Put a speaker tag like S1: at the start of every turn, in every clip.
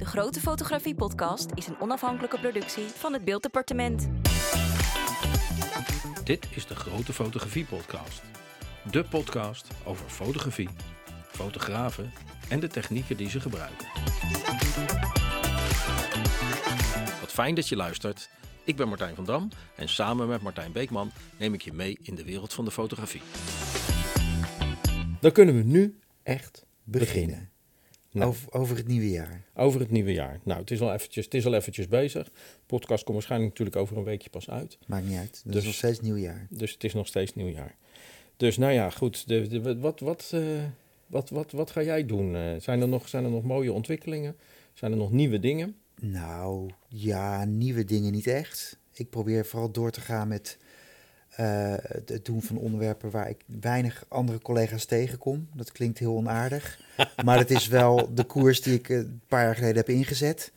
S1: De Grote Fotografie Podcast is een onafhankelijke productie van het Beelddepartement.
S2: Dit is de Grote Fotografie Podcast. De podcast over fotografie, fotografen en de technieken die ze gebruiken. Wat fijn dat je luistert. Ik ben Martijn van Dam en samen met Martijn Beekman neem ik je mee in de wereld van de fotografie. Dan kunnen we nu echt beginnen. Nou.
S3: Over, over het nieuwe jaar.
S2: Over het nieuwe jaar. Nou, het is al eventjes, het is al eventjes bezig. De podcast komt waarschijnlijk natuurlijk over een weekje pas uit.
S3: Maakt niet uit. Dus,
S2: Dus-
S3: is nog steeds nieuwjaar.
S2: Dus het is nog steeds nieuwjaar. Dus nou ja, goed. De, de- wat, wat, eh, wat, wat, wat ga jij doen? Eh, zijn, er nog, zijn er nog mooie ontwikkelingen? Zijn er nog nieuwe dingen?
S3: Nou, ja, nieuwe dingen niet echt. Ik probeer vooral door te gaan met eh, het doen van onderwerpen waar ik weinig andere collega's tegenkom. Dat klinkt heel onaardig. maar het is wel de koers die ik eh, een paar jaar geleden heb ingezet.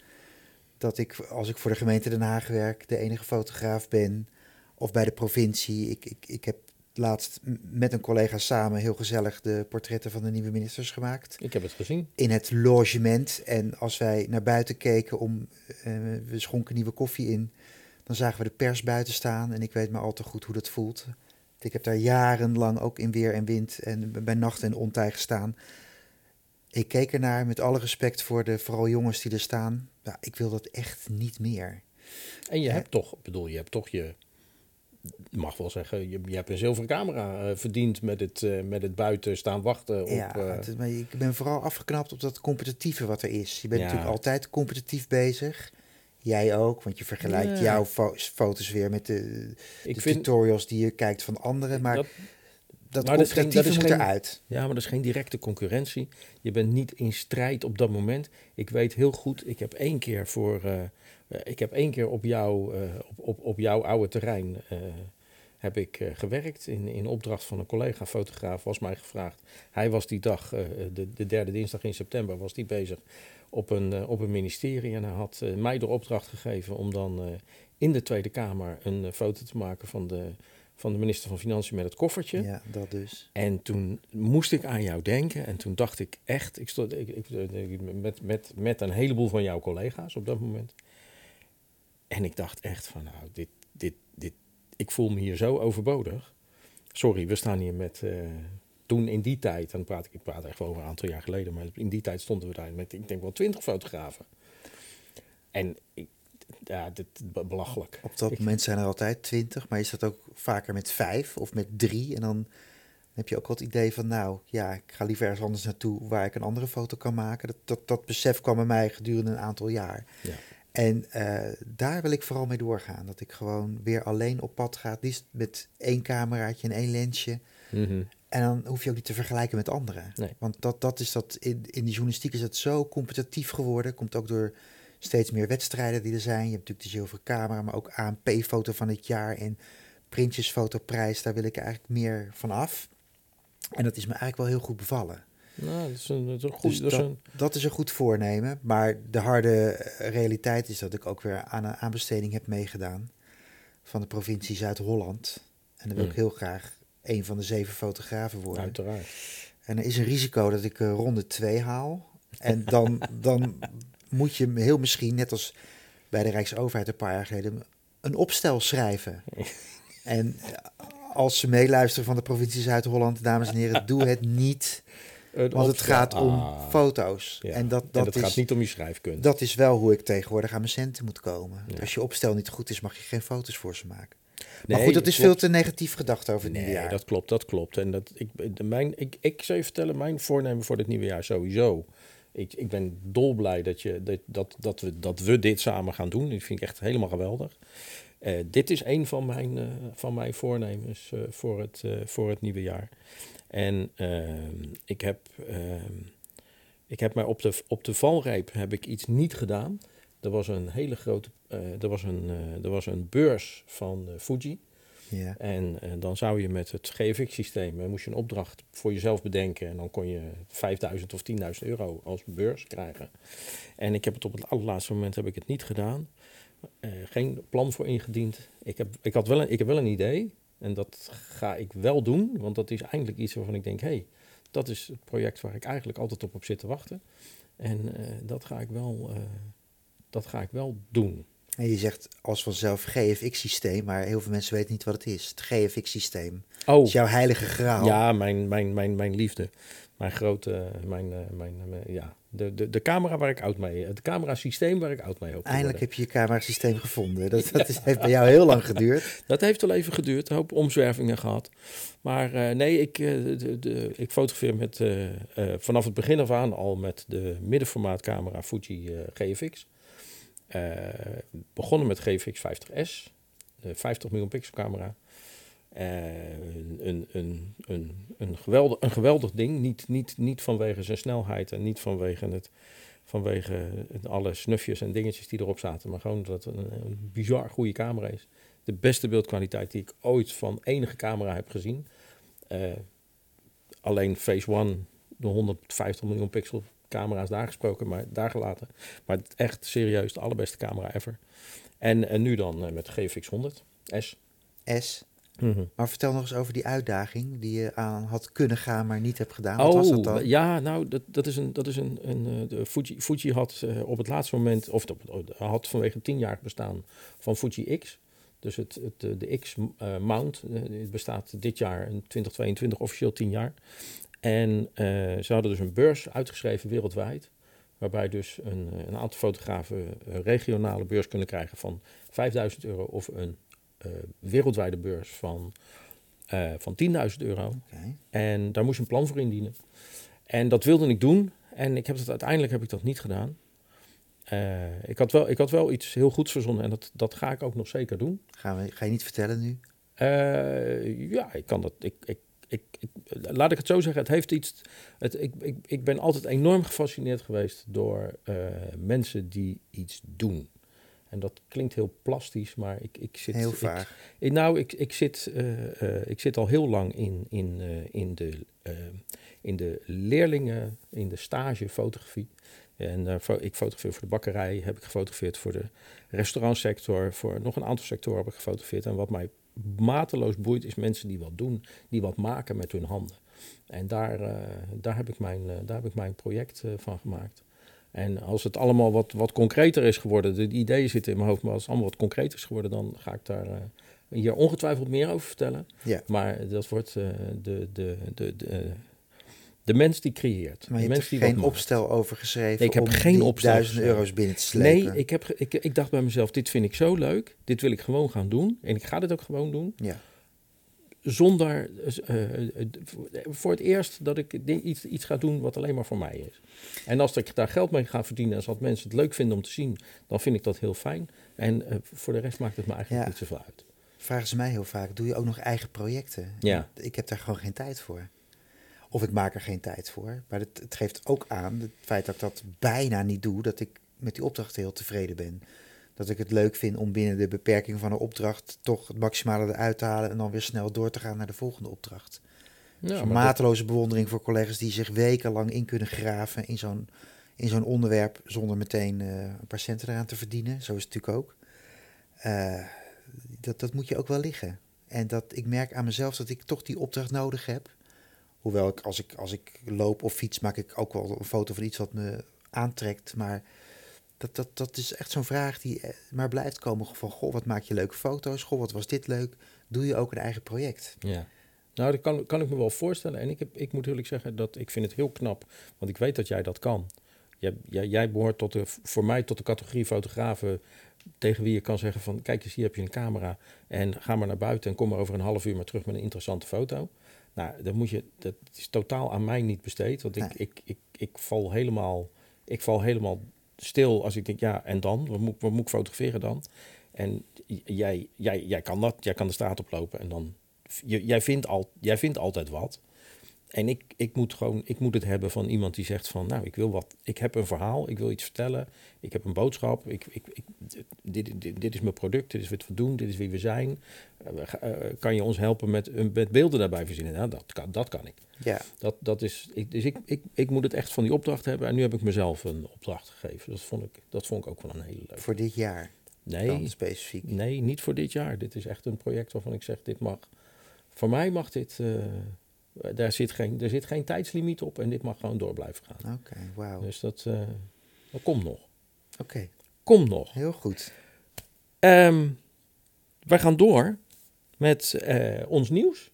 S3: Dat ik, als ik voor de gemeente Den Haag werk, de enige fotograaf ben. Of bij de provincie. Ik, ik, ik heb laatst met een collega samen heel gezellig de portretten van de nieuwe ministers gemaakt.
S2: Ik heb het gezien.
S3: in het logement. En als wij naar buiten keken om, eh, we schonken nieuwe koffie in, dan zagen we de pers buiten staan. En ik weet maar al te goed hoe dat voelt. Ik heb daar jarenlang ook in weer en wind en bij nacht en ontij gestaan. Ik keek ernaar met alle respect voor de vooral jongens die er staan. Ik wil dat echt niet meer.
S2: En je hebt toch, bedoel, je hebt toch je, mag wel zeggen, je, je hebt een zilveren camera eh, verdiend met het, eh, met het buiten staan wachten op...
S3: ja,
S2: eh,
S3: het maar ik ben vooral afgeknapt op dat competitieve wat er is. Je bent
S2: Ja.
S3: natuurlijk altijd competitief bezig. Jij ook, want je vergelijkt
S2: Ja.
S3: jouw fo- foto's weer met de,
S2: ik
S3: de
S2: vind,
S3: tutorials die je kijkt van anderen. Maar dat,
S2: dat, maar dat is geen-
S3: competitieve
S2: dat is
S3: moet
S2: geen-
S3: eruit.
S2: Ja, maar dat is geen directe concurrentie. Je bent niet in strijd op dat moment. Ik weet heel goed, ik heb één keer voor. eh, ik heb één keer op, jou, eh, op, op, op jouw oude terrein eh, heb ik gewerkt. In, in opdracht van een collega fotograaf was mij gevraagd. Hij was die dag, eh, de, de derde dinsdag in september, was die bezig op een, eh, op een ministerie. En hij had eh, mij de opdracht gegeven om dan eh, in de Tweede Kamer een foto te maken van de, van de minister van Financiën met het koffertje.
S3: Ja, dat dus.
S2: En toen moest ik aan jou denken. En toen dacht ik echt, ik stond ik, met, met, met een heleboel van jouw collega's op dat moment. En ik dacht echt van, nou, dit, dit, dit, ik voel me hier zo overbodig. Sorry, we staan hier met, toen in die tijd, en dan praat ik, ik praat echt over een aantal jaar geleden, maar in die tijd stonden we daar met, ik denk wel twintig fotografen. En ik, ja, dit be- belachelijk.
S3: Op dat
S2: Ik-
S3: moment zijn er altijd twintig, maar je staat ook vaker met vijf of met drie. En dan heb je ook wel het idee van, nou ja, ik ga liever ergens anders naartoe waar ik een andere foto kan maken. Dat, dat, dat besef kwam bij mij gedurende een aantal jaar.
S2: Ja.
S3: En eh, daar wil ik vooral mee doorgaan. Dat ik gewoon weer alleen op pad ga, liefst met één cameraatje en één lensje.
S2: Mhm.
S3: En dan hoef je ook niet te vergelijken met anderen.
S2: Nee.
S3: Want dat, dat is dat in, in de journalistiek is het zo competitief geworden. Komt ook door steeds meer wedstrijden die er zijn. Je hebt natuurlijk de zilveren camera, maar ook ANP-foto van het jaar en printjesfotoprijs. Daar wil ik eigenlijk meer van af. En dat is me eigenlijk wel heel goed bevallen.
S2: Nou, dat is een, dat is goed,
S3: Dus
S2: dat is
S3: dat,
S2: een,
S3: dat is een goed voornemen. Maar de harde realiteit is dat ik ook weer aan een aanbesteding heb meegedaan van de provincie Zuid-Holland. En dan wil ik
S2: Mm.
S3: heel graag een van de zeven fotografen worden.
S2: uiteraard.
S3: En er is een risico dat ik eh, ronde 2 haal. En dan, dan moet je heel misschien, net als bij de Rijksoverheid een paar jaar geleden, een opstel schrijven. En als ze meeluisteren van de provincie Zuid-Holland, dames en heren, doe het niet. Want het gaat om
S2: Ah,
S3: foto's.
S2: ja.
S3: En dat,
S2: En
S3: dat,
S2: dat
S3: is,
S2: gaat niet om je schrijfkunde.
S3: dat is wel hoe ik tegenwoordig aan mijn centen moet komen.
S2: Ja.
S3: Als je opstel niet goed is, mag je geen foto's voor ze maken.
S2: Nee,
S3: maar goed, dat is
S2: klopt.
S3: veel te negatief gedacht over het
S2: Nee,
S3: nieuwe jaar.
S2: dat klopt, dat klopt. En dat, ik, de, mijn, ik, ik zou je vertellen, mijn voornemen voor dit nieuwe jaar sowieso. Ik, ik ben dolblij dat, je, dat, dat, dat, we, dat we dit samen gaan doen. Dat vind ik echt helemaal geweldig. Eh, dit is een van mijn, eh, van mijn voornemens eh, voor, het, voor het nieuwe jaar. En ehm, ik heb, ehm, ik heb mij op de, op de valreep heb ik iets niet gedaan. Er was een hele grote, er was een, eh, er was een beurs van eh, Fuji.
S3: Ja.
S2: En eh, dan zou je met het GFX-systeem, eh, moest je een opdracht voor jezelf bedenken. En dan kon je 5000 of 10.000 euro als beurs krijgen. En ik heb het op het allerlaatste moment heb ik het niet gedaan. Eh, geen plan voor ingediend. Ik heb, ik, had wel een, ik heb wel een idee. En dat ga ik wel doen. Want dat is eigenlijk iets waarvan ik denk, hé, hey, dat is het project waar ik eigenlijk altijd op heb zitten wachten. En eh, dat, ga ik wel, eh, dat ga ik wel doen.
S3: En je zegt als vanzelf GFX-systeem, maar heel veel mensen weten niet wat het is. Het GFX-systeem.
S2: Oh,
S3: is jouw heilige graal.
S2: ja, mijn, mijn, mijn, mijn liefde. Mijn grote, mijn, eh, mijn, eh, ja, de, de, de camera waar ik oud mee, het camerasysteem waar ik oud mee hoop
S3: Eindelijk heb je je camerasysteem gevonden. Dat, dat is, heeft bij jou heel lang geduurd.
S2: Dat heeft wel even geduurd, een hoop omzwervingen gehad. Maar eh, nee, ik, de, de, ik fotografeer met, vanaf het begin af aan al met de middenformaatcamera Fuji GFX. Eh, begonnen met GFX 50S, de 50 miljoen pixel camera. Eh, een, een, een, een, geweldig, een geweldig ding, niet, niet, niet vanwege zijn snelheid en niet vanwege, het, vanwege alle snufjes en dingetjes die erop zaten, maar gewoon dat het een, bizar goede camera is. De beste beeldkwaliteit die ik ooit van enige camera heb gezien. Eh, alleen Phase One, de 150 miljoen pixel camera's daar gesproken, maar daar gelaten. Maar het echt serieus de allerbeste camera ever. En, en nu dan eh, met GFX 100 S.
S3: S. Maar vertel nog eens over die uitdaging die je aan had kunnen gaan, maar niet hebt gedaan. Wat
S2: oh,
S3: was dat dan?
S2: ja, nou, dat, dat is een. Dat is een, een eh, de Fuji, Fuji had eh, op het laatste moment, of op- had vanwege het tienjarig bestaan van Fuji X. Dus het, het, de- de X-mount bestaat dit jaar in 2022 officieel 10 jaar. En eh, ze hadden dus een beurs uitgeschreven wereldwijd. Waarbij dus een, eh, een aantal fotografen een regionale beurs kunnen krijgen van 5000 euro of een eh, wereldwijde beurs van, eh van 10.000 euro.
S3: Oké.
S2: En daar moest je een plan voor indienen. En dat wilde ik doen. En ik heb dat, uiteindelijk heb ik dat niet gedaan. Eh, ik, had wel, ik had wel iets heel goeds verzonnen en dat, dat ga ik ook nog zeker doen.
S3: Gaan we, ga je niet vertellen nu?
S2: Eh, ja, ik kan dat. Ik, ik, ik, ik- laat ik het zo zeggen. Het heeft iets. Het, ik, ik, ik ben altijd enorm gefascineerd geweest door eh, mensen die iets doen. En dat klinkt heel plastisch, maar ik, ik zit.
S3: Heel vaag.
S2: ik- nou, ik, ik, zit, eh, eh, ik zit al heel lang in, in, in, de, in de leerlingen, in de stage fotografie. En fo- ik fotografeer voor de bakkerij, heb ik gefotografeerd voor de restaurantsector, voor nog een aantal sectoren heb ik gefotografeerd. En wat mij mateloos boeit, is mensen die wat doen, die wat maken met hun handen. En daar, eh, daar, heb, ik mijn, eh, daar heb ik mijn project eh, van gemaakt. En als het allemaal wat, wat concreter is geworden, de, de ideeën zitten in mijn hoofd, maar als het allemaal wat concreter is geworden, dan ga ik daar hier ongetwijfeld meer over vertellen.
S3: Ja.
S2: Maar dat wordt de, de, de, de, de mens die creëert.
S3: Maar
S2: de
S3: je
S2: mens
S3: hebt
S2: die
S3: geen opstel over geschreven
S2: Nee, ik heb
S3: om
S2: geen opstel
S3: duizend
S2: geschreven.
S3: euro's binnen te slepen.
S2: Nee, ik, heb, ik, ik dacht bij mezelf, dit vind ik zo leuk. Dit wil ik gewoon gaan doen. En ik ga dit ook gewoon doen.
S3: Ja.
S2: Zonder, eh, eh, voor het eerst dat ik iets, iets ga doen wat alleen maar voor mij is. En als ik daar geld mee ga verdienen en als mensen het leuk vinden om te zien, dan vind ik dat heel fijn. En eh, voor de rest maakt het me eigenlijk
S3: Ja.
S2: niet zoveel uit.
S3: Vragen ze mij heel vaak, doe je ook nog eigen projecten?
S2: Ja.
S3: Ik heb daar gewoon geen tijd voor. Of ik maak er geen tijd voor. Maar het, het geeft ook aan, het feit dat ik dat bijna niet doe, dat ik met die opdracht heel tevreden ben. Dat ik het leuk vind om binnen de beperking van een opdracht toch het maximale eruit te halen en dan weer snel door te gaan naar de volgende opdracht.
S2: Ja,
S3: Dus een
S2: dat-
S3: mateloze bewondering voor collega's die zich wekenlang in kunnen graven in zo'n, in zo'n onderwerp zonder meteen eh, een paar centen eraan te verdienen. Zo is het natuurlijk ook. Eh, dat, dat moet je ook wel liggen. En dat ik merk aan mezelf dat ik toch die opdracht nodig heb. Hoewel ik als ik, als ik loop of fiets, maak ik ook wel een foto van iets wat me aantrekt. Maar dat, dat, dat is echt zo'n vraag die eh, maar blijft komen. Van, goh, wat maak je leuke foto's? Goh, wat was dit leuk? Doe je ook een eigen project?
S2: Ja. Nou, dat kan, kan ik me wel voorstellen. En ik, heb, ik moet eerlijk zeggen dat ik vind het heel knap. Want ik weet dat jij dat kan. Jij, jij, behoort tot de, voor mij tot de categorie fotografen tegen wie je kan zeggen van... kijk eens, hier heb je een camera en ga maar naar buiten... en kom maar over een half uur maar terug met een interessante foto. Nou, dat, moet je, dat is totaal aan mij niet besteed. Want ik,
S3: Nee.
S2: ik, ik, ik, val helemaal, ik val helemaal stil als ik denk... ja, en dan? Wat moet, wat moet ik fotograferen dan? En jij, jij, jij kan dat. Jij kan de straat oplopen en dan je, jij, vindt al, jij vindt altijd wat. En ik, ik moet gewoon, ik moet het hebben van iemand die zegt van, nou, ik wil wat, ik heb een verhaal, ik wil iets vertellen, ik heb een boodschap, ik, ik, ik, dit, dit, dit is mijn product, dit is wat we doen, dit is wie we zijn. Eh, eh, kan je ons helpen met, een- met beelden daarbij verzinnen? Nou, dat kan, dat kan ik.
S3: Ja,
S2: Dat, dat is, ik, dus ik, ik, ik moet het echt van die opdracht hebben en nu heb ik mezelf een opdracht gegeven. Dat vond ik, dat vond ik ook wel een hele leuke.
S3: voor dit jaar
S2: Nee,
S3: specifiek.
S2: Nee, niet voor dit jaar. Dit is echt een project waarvan ik zeg, dit mag. Voor mij mag dit. eh, Eh, Daar zit geen, er zit geen tijdslimiet op en dit mag gewoon door blijven gaan.
S3: Oké, wauw.
S2: Dus dat, dat komt nog.
S3: Oké,
S2: Komt nog.
S3: heel goed.
S2: Ehm wij gaan door met eh, ons nieuws.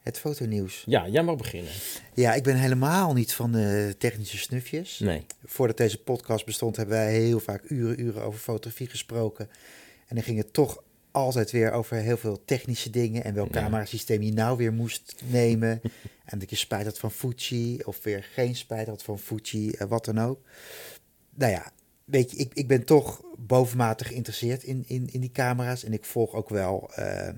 S3: Het fotonieuws.
S2: Ja, jij mag beginnen.
S3: Ja, ik ben helemaal niet van de technische snufjes.
S2: Nee.
S3: Voordat deze podcast bestond, hebben wij heel vaak uren, uren over fotografie gesproken. En dan ging het toch altijd weer over heel veel technische dingen en welk
S2: Ja.
S3: camerasysteem je nou weer moest nemen. en dat je spijt had van Fuji of weer geen spijt had van Fuji, eh, wat dan ook. Nou ja, weet je, ik, ik ben toch bovenmatig geïnteresseerd in, in, in die camera's. En ik volg ook wel ehm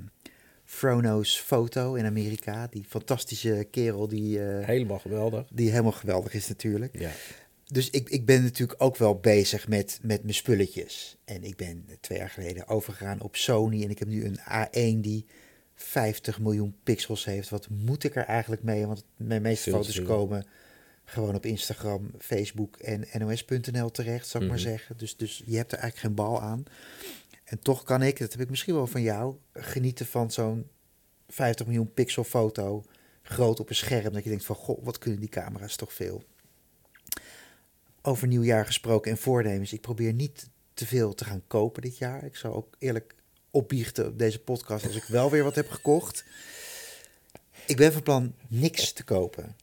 S3: Frono's Foto in Amerika. Die fantastische kerel die, eh,
S2: Helemaal geweldig.
S3: die helemaal geweldig is natuurlijk.
S2: Ja.
S3: Dus ik, ik ben natuurlijk ook wel bezig met, met mijn spulletjes. En ik ben twee jaar geleden overgegaan op Sony. En ik heb nu een A1 die 50 miljoen pixels heeft. Wat moet ik er eigenlijk mee? Want mijn meeste foto's komen gewoon op Instagram, Facebook en nos.nl terecht, zou ik maar
S2: Mhm.
S3: zeggen. Dus, dus je hebt er eigenlijk geen bal aan. En toch kan ik, dat heb ik misschien wel van jou, genieten van zo'n 50 miljoen pixel foto groot op een scherm. Dat je denkt van, goh, wat kunnen die camera's toch veel. Over nieuwjaar gesproken en voornemens. Ik probeer niet te veel te gaan kopen dit jaar. Ik zou ook eerlijk opbiechten op deze podcast als ik wel weer wat heb gekocht. Ik ben van plan niks te kopen.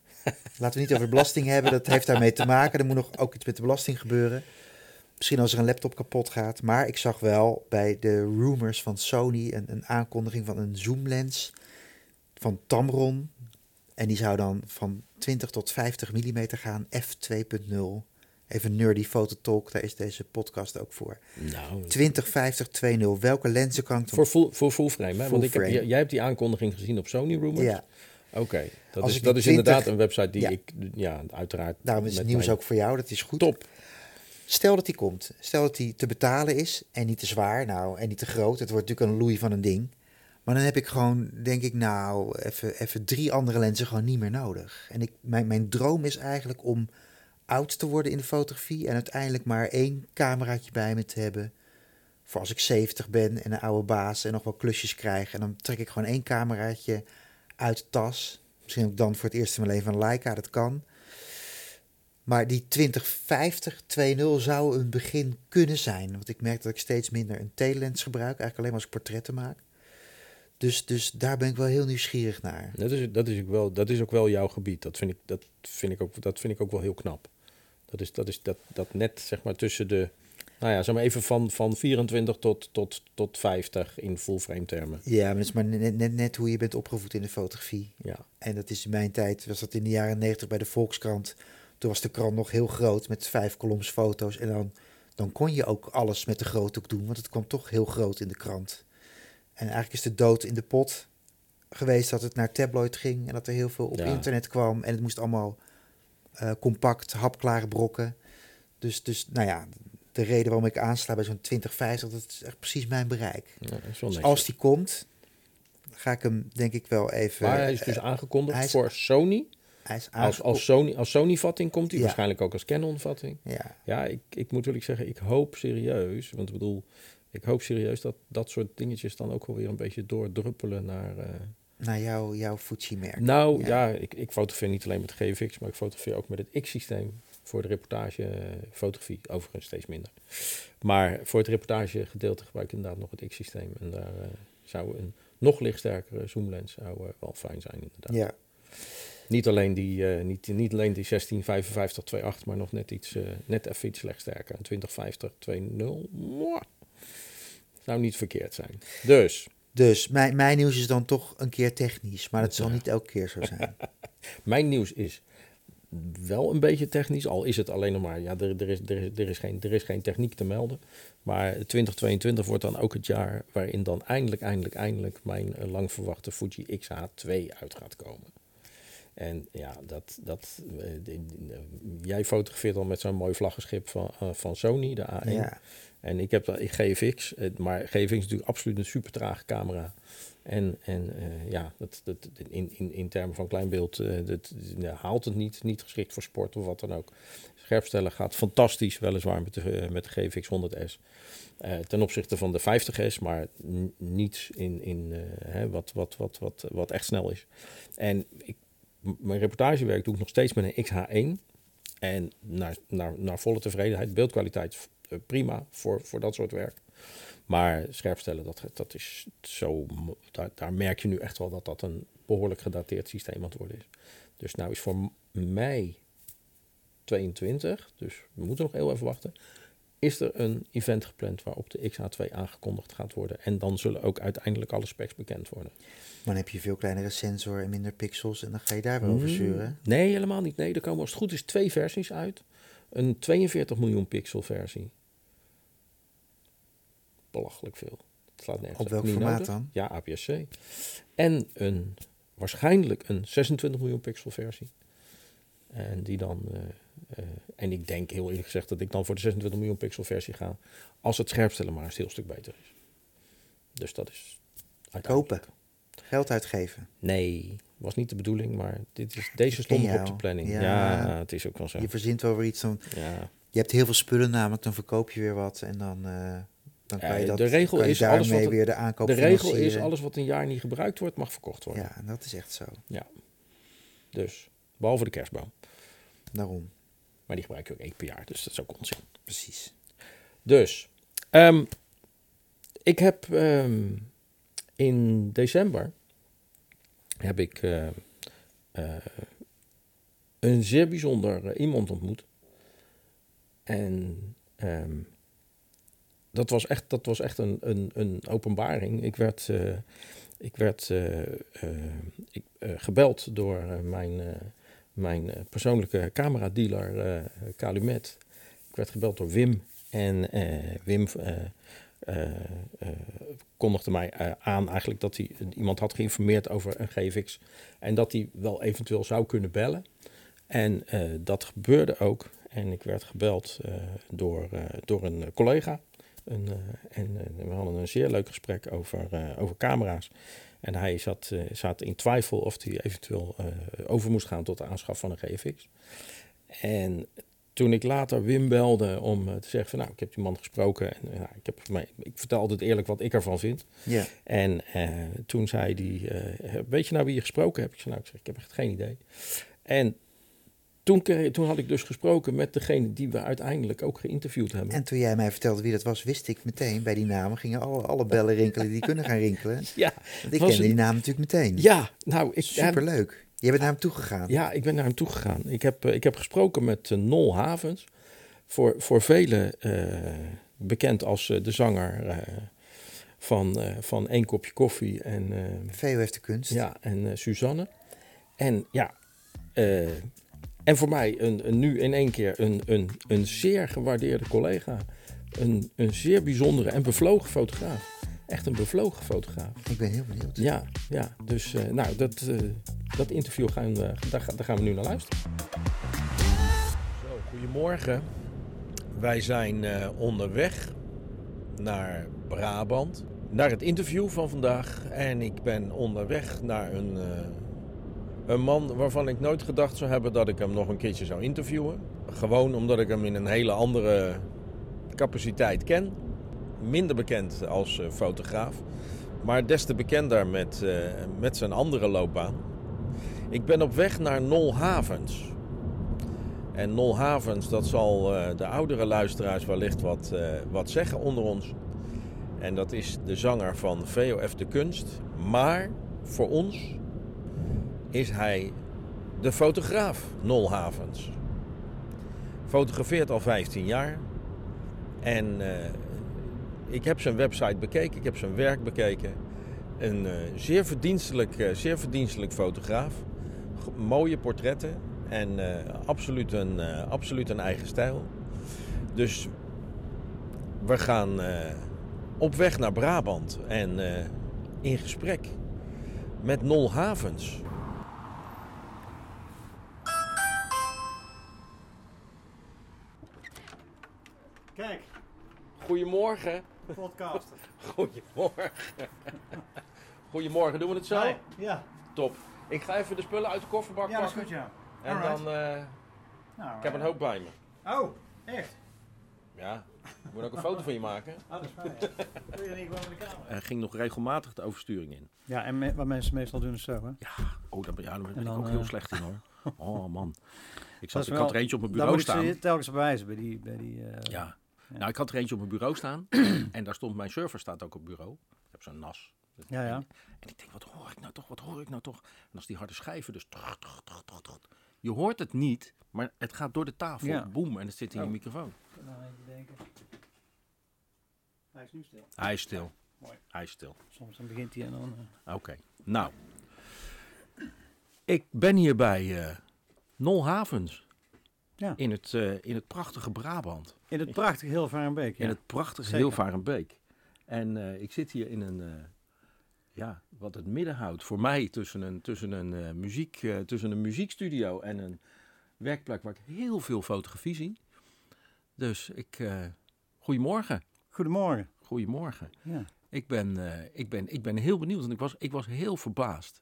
S3: Laten we niet over belasting hebben, dat heeft daarmee te maken. Er moet nog ook iets met de belasting gebeuren. Misschien als er een laptop kapot gaat. Maar ik zag wel bij de rumors van Sony een, een aankondiging van een zoomlens van Tamron. En die zou dan van 20 tot 50 mm gaan, f2.0. Even nerdy fototalk, daar is deze podcast ook voor.
S2: Nou,
S3: 20, 50, 2.0. Welke lenzen kan ik
S2: voor full, voor full frame, hè?
S3: Full
S2: Want ik heb,
S3: frame.
S2: jij jij hebt die aankondiging gezien op Sony Rumors.
S3: Ja,
S2: Oké, dat
S3: Als
S2: is, dat is inderdaad
S3: 20
S2: een website die
S3: Ja.
S2: ik, ja, uiteraard...
S3: daarom is het nieuws
S2: mijn-
S3: ook voor jou, dat is goed.
S2: Top.
S3: Stel dat die komt. Stel dat die te betalen is en niet te zwaar, nou, en niet te groot. Het wordt natuurlijk een loei van een ding. Maar dan heb ik gewoon, denk ik, nou, even, even drie andere lenzen gewoon niet meer nodig. En ik, mijn, mijn droom is eigenlijk om oud te worden in de fotografie en uiteindelijk maar één cameraatje bij me te hebben. Voor als ik 70 ben en een oude baas en nog wel klusjes krijg. En dan trek ik gewoon één cameraatje uit de tas. Misschien ook dan voor het eerst in mijn leven een Leica, dat kan. Maar die 2050 2.0 zou een begin kunnen zijn. Want ik merk dat ik steeds minder een telelens gebruik. Eigenlijk alleen maar als ik portretten maak. Dus, dus daar ben ik wel heel nieuwsgierig naar.
S2: Dat is, dat, is ook wel, dat is ook wel jouw gebied. Dat vind ik, dat vind ik, ook, dat vind ik ook wel heel knap. Dat is, dat, is dat, dat net zeg maar tussen de... Nou ja, zeg maar even van, van 24 tot, tot, tot 50 in full frame termen.
S3: Ja, maar het is maar net, net, net hoe je bent opgevoed in de fotografie.
S2: Ja,
S3: En dat is in mijn tijd, was dat in de jaren 90 bij de Volkskrant. Toen was de krant nog heel groot met vijf koloms foto's. En dan, dan kon je ook alles met de groothoek doen, want het kwam toch heel groot in de krant. En eigenlijk is de dood in de pot geweest dat het naar tabloid ging en dat er heel veel op
S2: Ja.
S3: internet kwam. En het moest allemaal eh, compact, hapklare brokken. Dus, dus, nou ja, de reden waarom ik aansla bij zo'n 2050, dat is echt precies mijn bereik.
S2: ja
S3: Dus als die komt, ga ik hem denk ik wel even...
S2: Maar hij is dus
S3: eh,
S2: aangekondigd
S3: is-
S2: voor Sony.
S3: hij is
S2: Als, als Sony, als Sony-vatting komt hij,
S3: Ja.
S2: waarschijnlijk ook als Canon-vatting.
S3: Ja,
S2: Ja, ik, ik moet eerlijk zeggen, ik hoop serieus, want ik bedoel, ik hoop serieus dat dat soort dingetjes dan ook wel weer een beetje doordruppelen naar... eh,
S3: naar jou, jouw Fuji-merk.
S2: Nou
S3: Ja.
S2: ja, ik, ik fotografeer niet alleen met GFX, maar ik fotografeer ook met het X-systeem voor de reportagefotografie, overigens steeds minder. Maar voor het reportagegedeelte gebruik ik inderdaad nog het X-systeem en daar eh, zou een nog lichtsterkere zoomlens zou, eh, wel fijn zijn inderdaad.
S3: Ja,
S2: Niet alleen die, eh, niet, niet alleen die 1655 28, maar nog net iets, net even iets lichtsterker. Een 2050 2.0, mwah, zou niet verkeerd zijn. Dus,
S3: dus mijn, mijn nieuws is dan toch een keer technisch, maar dat zal niet elke keer zo zijn.
S2: Mijn nieuws is wel een beetje technisch, al is het alleen nog maar, ja, er, er, is, er, is, er, is geen, er is geen techniek te melden. Maar 2022 wordt dan ook het jaar waarin dan eindelijk, eindelijk, eindelijk mijn eh, lang verwachte Fuji XH2 uit gaat komen. En ja, dat, dat, eh, de- jij fotografeert al met zo'n mooi vlaggenschip van, eh, van Sony, de A1.
S3: ja,
S2: En ik heb ik GFX, eh, maar GFX is natuurlijk absoluut een super trage camera. En, en eh, ja, dat, dat, in, in, in termen van kleinbeeld eh, dat, haalt het niet. Niet geschikt voor sport of wat dan ook. Scherpstellen gaat fantastisch, weliswaar met de, eh, met de GFX 100S. Eh, ten opzichte van de 50S, maar niets in, in eh, hè, wat, wat, wat, wat, wat echt snel is. En ik mijn reportagewerk doe ik nog steeds met een XH1. En naar, naar, naar volle tevredenheid. Beeldkwaliteit eh, prima voor, voor dat soort werk. Maar scherpstellen, dat, dat is zo. Daar, daar merk je nu echt wel dat dat een behoorlijk gedateerd systeem aan het worden is. Dus nou is voor mei 22, dus we moeten nog heel even wachten. Is er een event gepland waarop de XH2 aangekondigd gaat worden. En dan zullen ook uiteindelijk alle specs bekend worden.
S3: Maar dan heb je veel kleinere sensor en minder pixels en dan ga je daar weer over
S2: Mm,
S3: zeuren.
S2: Nee, helemaal niet. Nee, er komen als het goed is twee versies uit. Een 42 miljoen pixel versie. Belachelijk veel. Het slaat nergens
S3: Op welk formaat
S2: nodig.
S3: dan?
S2: Ja, APS-C. En een, waarschijnlijk een 26 miljoen pixel versie. En die dan... eh, eh, en ik denk heel eerlijk gezegd dat ik dan voor de 26 miljoen pixel versie ga. Als het scherpstellen maar een heel stuk beter is. Dus dat is... uiteindelijk-
S3: Geld uitgeven.
S2: Nee, was niet de bedoeling, maar dit is, deze stond op de planning. Ja.
S3: Ja.
S2: het is ook wel zo.
S3: Je verzint wel weer iets dan.
S2: Ja.
S3: Je hebt heel veel spullen namelijk, dan verkoop je weer wat en dan, eh, dan
S2: Ja,
S3: kan je dat.
S2: de regel is alles wat-
S3: weer de aankoop
S2: De regel is, alles wat een jaar niet gebruikt wordt, mag verkocht worden.
S3: Ja, dat is echt zo.
S2: Dus, behalve de kerstboom.
S3: Daarom,
S2: Maar die gebruik je ook één per jaar, dus dat is ook onzin.
S3: precies.
S2: Dus, ehm, ik heb ehm, in december heb ik eh, eh, een zeer bijzonder eh, iemand ontmoet. En ehm, dat was echt, dat was echt een, een, een openbaring. Ik werd, eh, ik werd ik, gebeld door mijn, mijn eh, persoonlijke cameradealer eh Calumet. Ik werd gebeld door Wim. En eh, Wim kondigde mij aan eigenlijk dat hij iemand had geïnformeerd over een GFX. En dat hij wel eventueel zou kunnen bellen. En dat gebeurde ook. En ik werd gebeld door, door een collega. Een, en we hadden een zeer leuk gesprek over, over camera's. En hij zat, eh, zat in twijfel of hij eventueel eh, over moest gaan tot de aanschaf van een GFX. En toen ik later Wim belde om eh, te zeggen van nou, ik heb die man gesproken en ja, ik, heb, mij- ik vertel altijd eerlijk wat ik ervan vind.
S3: Ja,
S2: En toen zei hij, weet je nou wie je gesproken hebt? Ik zei nou, ik, zeg, ik heb echt geen idee. En toen, toen had ik dus gesproken met degene die we uiteindelijk ook geïnterviewd hebben.
S3: en toen jij mij vertelde wie dat was, wist ik meteen, bij die namen gingen alle, alle bellen rinkelen die kunnen gaan rinkelen.
S2: ja,
S3: Want ik kende
S2: een-
S3: die naam natuurlijk meteen.
S2: ja, nou, ik,
S3: Superleuk. Je bent naar hem toegegaan.
S2: Ja, ik ben naar hem toegegaan. Ik heb, eh, ik heb gesproken met eh, Nol Havens. Voor, voor velen eh, bekend als de zanger van, van Eén Kopje Koffie en,
S3: VO heeft de kunst.
S2: ja, en Suzanne. En ja, eh, en voor mij een, een, nu in één keer een, een, een zeer gewaardeerde collega. Een, een zeer bijzondere en bevlogen fotograaf. Echt een bevlogen fotograaf.
S3: Ik ben heel benieuwd.
S2: Ja, ja. Dus eh, nou, dat, eh, dat interview gaan we, daar, daar gaan we nu naar luisteren. Zo, goedemorgen. Wij zijn eh, onderweg naar Brabant. Naar het interview van vandaag. En ik ben onderweg naar een, eh, een man waarvan ik nooit gedacht zou hebben dat ik hem nog een keertje zou interviewen. Gewoon omdat ik hem in een hele andere capaciteit ken. Minder bekend als eh, fotograaf. Maar des te bekender met, eh, met zijn andere loopbaan. Ik ben op weg naar Nol Havens. En Nol Havens, dat zal eh, de oudere luisteraars wellicht wat, wat zeggen onder ons. En dat is de zanger van VOF de Kunst. Maar voor ons is hij de fotograaf Nol Havens. Fotografeert al 15 jaar. En eh, ik heb zijn website bekeken, ik heb zijn werk bekeken. Een eh, zeer, verdienstelijk, eh, zeer verdienstelijk fotograaf. Mooie portretten en absoluut, een, absoluut een eigen stijl. Dus we gaan op weg naar Brabant en in gesprek met Nol Havens. Goedemorgen.
S4: podcaster.
S2: Goedemorgen. Goedemorgen, doen we het zo?
S4: Hi. Ja,
S2: Top. Ik ga even de spullen uit de kofferbak
S4: ja dat is
S2: pakken.
S4: goed, ja.
S2: En
S4: Alright.
S2: dan, eh,
S4: Nou,
S2: ik heb een
S4: eh,
S2: hoop bij me.
S4: Oh, echt?
S2: Ja, Moet ik ook een foto van je maken?
S4: Oh, dat is fijn. Wil je niet gewoon de kamer?
S2: Er ging nog regelmatig de oversturing in.
S4: Ja, en me- wat mensen meestal doen is zo, hè?
S2: Oh, daar ben, ja, daar ben
S4: En
S2: ik
S4: dan,
S2: ook heel
S4: eh,
S2: slecht in hoor. Oh man. Ik, zat, ik
S4: wel-
S2: had er eentje op mijn
S4: Dan
S2: bureau
S4: moet ik
S2: staan.
S4: ze telkens bewijzen bij die... Bij die eh,
S2: Ja.
S4: Ja.
S2: Nou, ik had er eentje op mijn bureau staan. en daar stond mijn server staat ook op bureau. Ik heb zo'n NAS.
S4: Ja, ja.
S2: En, en ik denk, wat hoor ik nou toch? Wat hoor ik nou toch? En als die harde schijven dus... Je hoort het niet, maar het gaat door de tafel.
S4: Ja.
S2: Boem, en het zit in je
S4: Oh.
S2: microfoon.
S4: Nou, even denken. Hij is nu stil.
S2: Hij is stil.
S4: Mooi.
S2: Hij is stil.
S4: Soms dan begint hij en dan... eh,
S2: Oké. Nou. Ik ben hier bij eh Nolhavens.
S4: Ja.
S2: In het, eh, in het prachtige Brabant.
S4: In het prachtige Hilvarenbeek, ja.
S2: In het prachtige. Hilvarenbeek. En eh, ik zit hier in een, eh, ja, wat het midden houdt voor mij tussen een, tussen een, eh, muziek, eh, tussen een muziekstudio en een werkplek waar ik heel veel fotografie zie. Dus ik, eh, goedemorgen.
S4: Goedemorgen.
S2: Goedemorgen.
S4: Ja.
S2: Ik ben, eh, ik ben, ik ben heel benieuwd, want ik was, ik was heel verbaasd.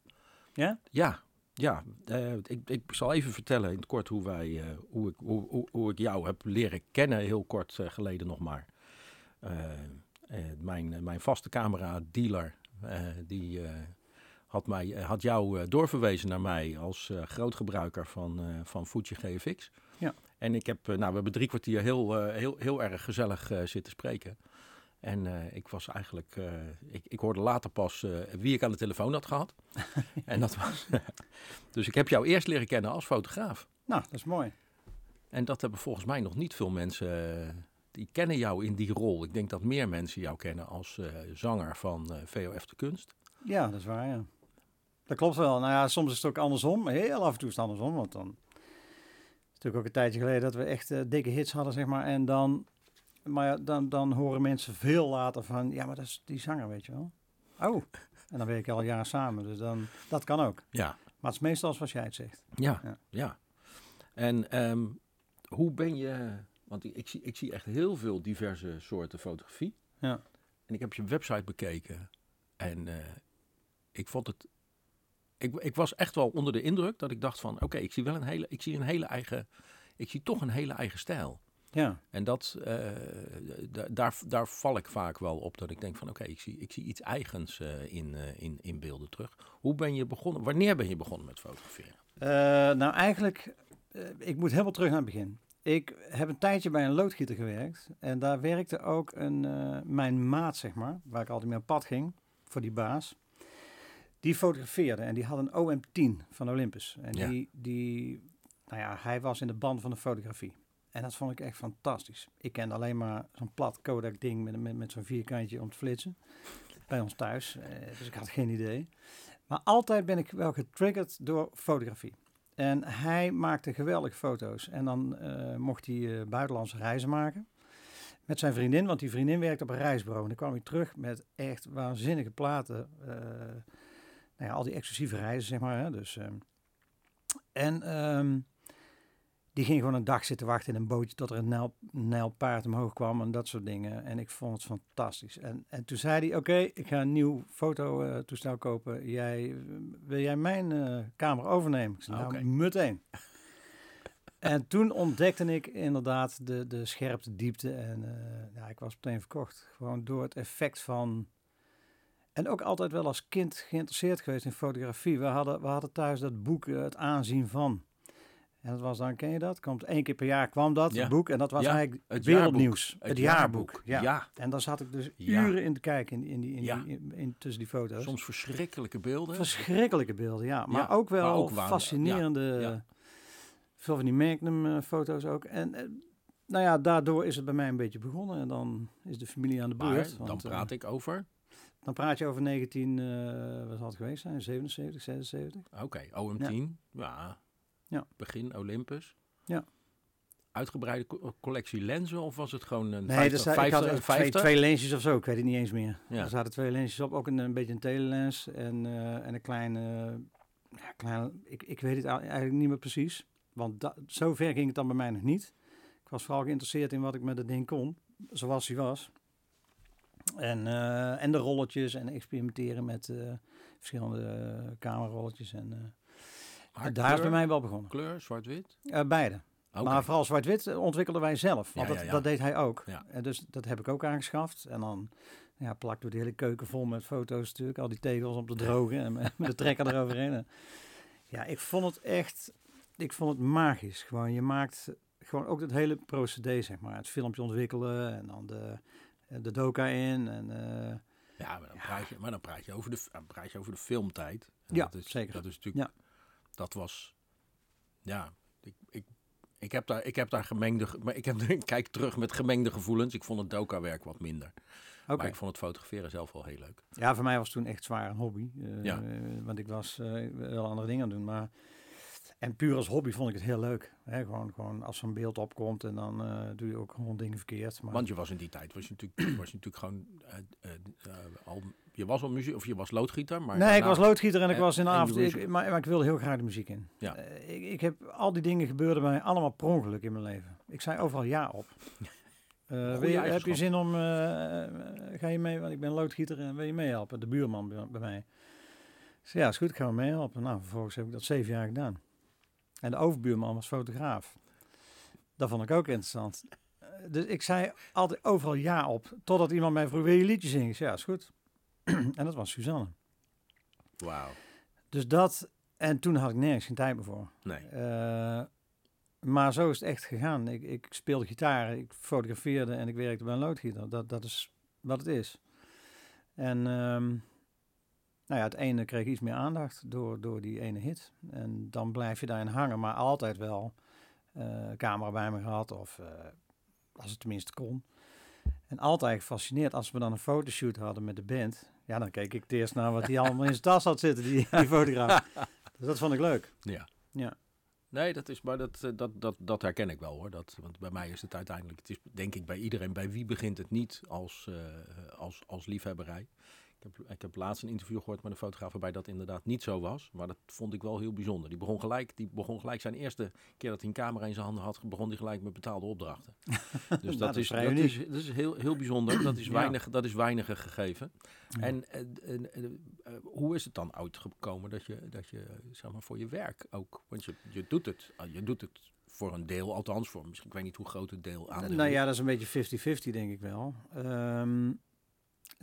S4: Ja?
S2: Ja, ja. eh, ik, ik zal even vertellen in het kort hoe, wij, eh, hoe, ik, hoe, ik jou heb leren kennen, heel kort eh, geleden nog maar. Mijn, mijn vaste camera-dealer, die had, mij, had jou doorverwezen naar mij als grootgebruiker van, van Fuji GFX.
S4: Ja.
S2: En ik heb, nou, we hebben drie kwartier heel, heel, heel erg gezellig zitten spreken. En eh, ik was eigenlijk, eh, ik, ik hoorde later pas eh, wie ik aan de telefoon had gehad. en dat was, dus ik heb jou eerst leren kennen als fotograaf.
S4: Nou, dat is mooi.
S2: En dat hebben volgens mij nog niet veel mensen, die kennen jou in die rol. Ik denk dat meer mensen jou kennen als zanger van VOF de Kunst.
S4: Ja, dat is waar, ja. Dat klopt wel. Nou ja, soms is het ook andersom. Heel af en toe is het andersom, want dan... Het is natuurlijk ook een tijdje geleden dat we echt dikke hits hadden, zeg maar. En dan... Maar ja, dan, dan horen mensen veel later van... Ja, maar dat is die zanger, weet je wel. Oh. En dan werk je al jaren samen, dus dan... Dat kan ook.
S2: Ja,
S4: Maar het is meestal zoals jij het zegt.
S2: ja,
S4: Ja.
S2: ja. En ehm, hoe ben je, want ik, ik, zie, ik zie echt heel veel diverse soorten fotografie.
S4: Ja.
S2: En ik heb je website bekeken en eh, ik vond het. Ik, ik was echt wel onder de indruk dat ik dacht van oké, ik zie wel een hele, ik zie een hele eigen, ik zie toch een hele eigen stijl.
S4: Ja.
S2: En dat, eh, da- daar, daar val ik vaak wel op dat ik denk van oké, ik, zie, ik zie iets eigens eh, in, eh, in, in beelden terug. Hoe ben je begonnen? Wanneer ben je begonnen met fotograferen?
S4: Nou, eigenlijk, ik moet helemaal terug naar het begin. Ik heb een tijdje bij een loodgieter gewerkt. En daar werkte ook een, mijn maat, zeg maar, waar ik altijd mee op pad ging, voor die baas. Die fotografeerde en die had een OM10 van Olympus. En
S2: Ja.
S4: die, die, nou ja, hij was in de band van de fotografie. En dat vond ik echt fantastisch. Ik kende alleen maar zo'n plat Kodak ding met, met, met zo'n vierkantje om te flitsen. Bij ons thuis. Eh, dus ik had geen idee. Maar altijd ben ik wel getriggerd door fotografie. En hij maakte geweldige foto's. En dan eh, mocht hij eh, buitenlandse reizen maken. Met zijn vriendin, want die vriendin werkte op een reisbureau. En dan kwam hij terug met echt waanzinnige platen. nou ja, al die exclusieve reizen, zeg maar. Hè? Dus, ehm, en ehm, die ging gewoon een dag zitten wachten in een bootje tot er een nijl, nijlpaard omhoog kwam en dat soort dingen. En ik vond het fantastisch. En, en toen zei hij, oké, ik ga een nieuw fototoestel kopen. Jij, wil jij mijn eh, camera overnemen? Ik zei, nou, meteen. en toen ontdekte ik inderdaad de, de scherpte, diepte. En eh, ja, ik was meteen verkocht. Gewoon door het effect van... En ook altijd wel als kind geïnteresseerd geweest in fotografie. We hadden, we hadden thuis dat boek, eh, Het aanzien van. En dat was dan, ken je dat? Komt één keer per jaar kwam dat,
S2: Ja.
S4: boek. En dat was
S2: Ja,
S4: eigenlijk
S2: het
S4: wereldnieuws. Het, jaarboek. Ja.
S2: ja.
S4: En daar zat ik dus uren in te kijken in, in, die, in,
S2: Ja.
S4: die, in, tussen die foto's.
S2: Soms verschrikkelijke beelden.
S4: Verschrikkelijke beelden, ja. Maar ook wel
S2: maar ook
S4: fascinerende... Veel van die Magnum-foto's ook. En eh, nou ja, daardoor is het bij mij een beetje begonnen. En dan is de familie aan de beurt.
S2: dan
S4: want, eh,
S2: praat ik over.
S4: dan praat je over 19... eh wat het geweest zijn? 77, 76?
S2: Oké, OM10. Ja.
S4: Ja.
S2: Begin Olympus.
S4: Ja.
S2: Uitgebreide co- collectie lenzen of was het gewoon een
S4: Nee,
S2: 50,
S4: dus ik had
S2: 50,
S4: echt twee,
S2: 50?
S4: twee lensjes of zo. Ik weet het niet eens meer.
S2: Ja.
S4: Er zaten twee lensjes op. Ook een, een beetje een telelens en, eh, en een kleine... ja, kleine ik, ik weet het eigenlijk niet meer precies. Want da, zo ver ging het dan bij mij nog niet. Ik was vooral geïnteresseerd in wat ik met het ding kon. Zoals hij was. En, eh, en de rolletjes en experimenteren met eh, verschillende camerarolletjes. En,
S2: Maar
S4: daar is bij mij wel begonnen.
S2: Kleur, zwart-wit?
S4: Eh, beide. Maar vooral zwart-wit ontwikkelden wij zelf. Want
S2: Ja,
S4: dat,
S2: ja, ja.
S4: dat deed hij ook.
S2: Ja.
S4: En dus dat heb ik ook aangeschaft. En dan ja, plakten we de hele keuken vol met foto's natuurlijk. Al die tegels om te drogen en met de trekker eroverheen. En Ja, ik vond het echt... Ik vond het magisch. Gewoon, je maakt gewoon ook het hele procedé, zeg maar. Het filmpje ontwikkelen en dan de, de doka in. En, eh,
S2: Ja, maar dan, Praat, je, maar dan praat je over de, praat je over de filmtijd. En
S4: Ja,
S2: dat is,
S4: zeker.
S2: Dat is natuurlijk, dat was, ja, ik, ik, ik heb daar, ik heb daar gemengde, ge- maar ik, heb, ik kijk terug met gemengde gevoelens. Ik vond het doka-werk wat minder. Maar ik vond het fotograferen zelf wel heel leuk.
S4: Ja, voor mij was het toen echt zwaar een hobby. Eh,
S2: Ja.
S4: Want ik was eh, wel andere dingen aan doen. Maar... En puur als hobby vond ik het heel leuk. Hè? Gewoon, gewoon als zo'n beeld opkomt en dan eh, doe je ook gewoon dingen verkeerd. Maar...
S2: Want je was in die tijd, was je natuurlijk, was je natuurlijk gewoon, al, je was al muziek, of je was loodgieter. Maar
S4: nee, ik was loodgieter en ik was in de avond. Ik, maar, maar ik wilde heel graag de muziek in.
S2: Ja.
S4: Eh, ik, ik heb al die dingen gebeurden bij mij allemaal per ongeluk in mijn leven. Ik zei overal ja op. Wil je, heb je zin om, eh, ga je mee, want ik ben loodgieter en wil je meehelpen? De buurman bij, bij mij. Zei, ja, is goed, ik ga wel meehelpen. Nou, vervolgens heb ik dat zeven jaar gedaan. En de overbuurman was fotograaf. Dat vond ik ook interessant. Dus ik zei altijd overal ja op, totdat iemand mij vroeg, wil je liedjes zingen? Ja, is goed. en dat was Suzanne.
S2: Wauw,
S4: Dus dat, en toen had ik nergens geen tijd meer voor.
S2: nee.
S4: Eh, maar zo is het echt gegaan. Ik, ik speelde gitaar, ik fotografeerde en ik werkte bij een loodgieter. Dat, dat is wat het is. En ehm, nou ja, het ene kreeg iets meer aandacht door, door die ene hit. En dan blijf je daarin hangen, maar altijd wel eh, camera bij me gehad. Of eh, als het tenminste kon. En altijd gefascineerd als we dan een fotoshoot hadden met de band. Ja, dan keek ik het eerst naar wat hij allemaal in zijn tas had zitten, die, die fotograaf. Dus dat vond ik leuk.
S2: Ja.
S4: Ja.
S2: Nee, dat is, maar dat, eh, dat, dat, dat herken ik wel hoor. Dat, want bij mij is het uiteindelijk, het is denk ik bij iedereen, bij wie begint het niet als, eh, als, als liefhebberij. Ik heb, ik heb laatst een interview gehoord met een fotograaf waarbij dat inderdaad niet zo was. Maar dat vond ik wel heel bijzonder. Die begon gelijk, die begon gelijk zijn eerste keer dat hij een camera in zijn handen had, begon hij gelijk met betaalde opdrachten. Dus
S4: dat
S2: dat,
S4: is
S2: dat, is, dat is heel, heel bijzonder. Dat is,
S4: Ja.
S2: weinig, dat is weinig gegeven.
S4: Ja.
S2: En eh, hoe is het dan uitgekomen dat je, dat je zeg maar, voor je werk ook, want je, je, doet het, ah, je doet het voor een deel, althans voor misschien, ik weet niet hoe groot het deel aan
S4: Nou ja, dat is een beetje 50-50 denk ik wel. Ehm,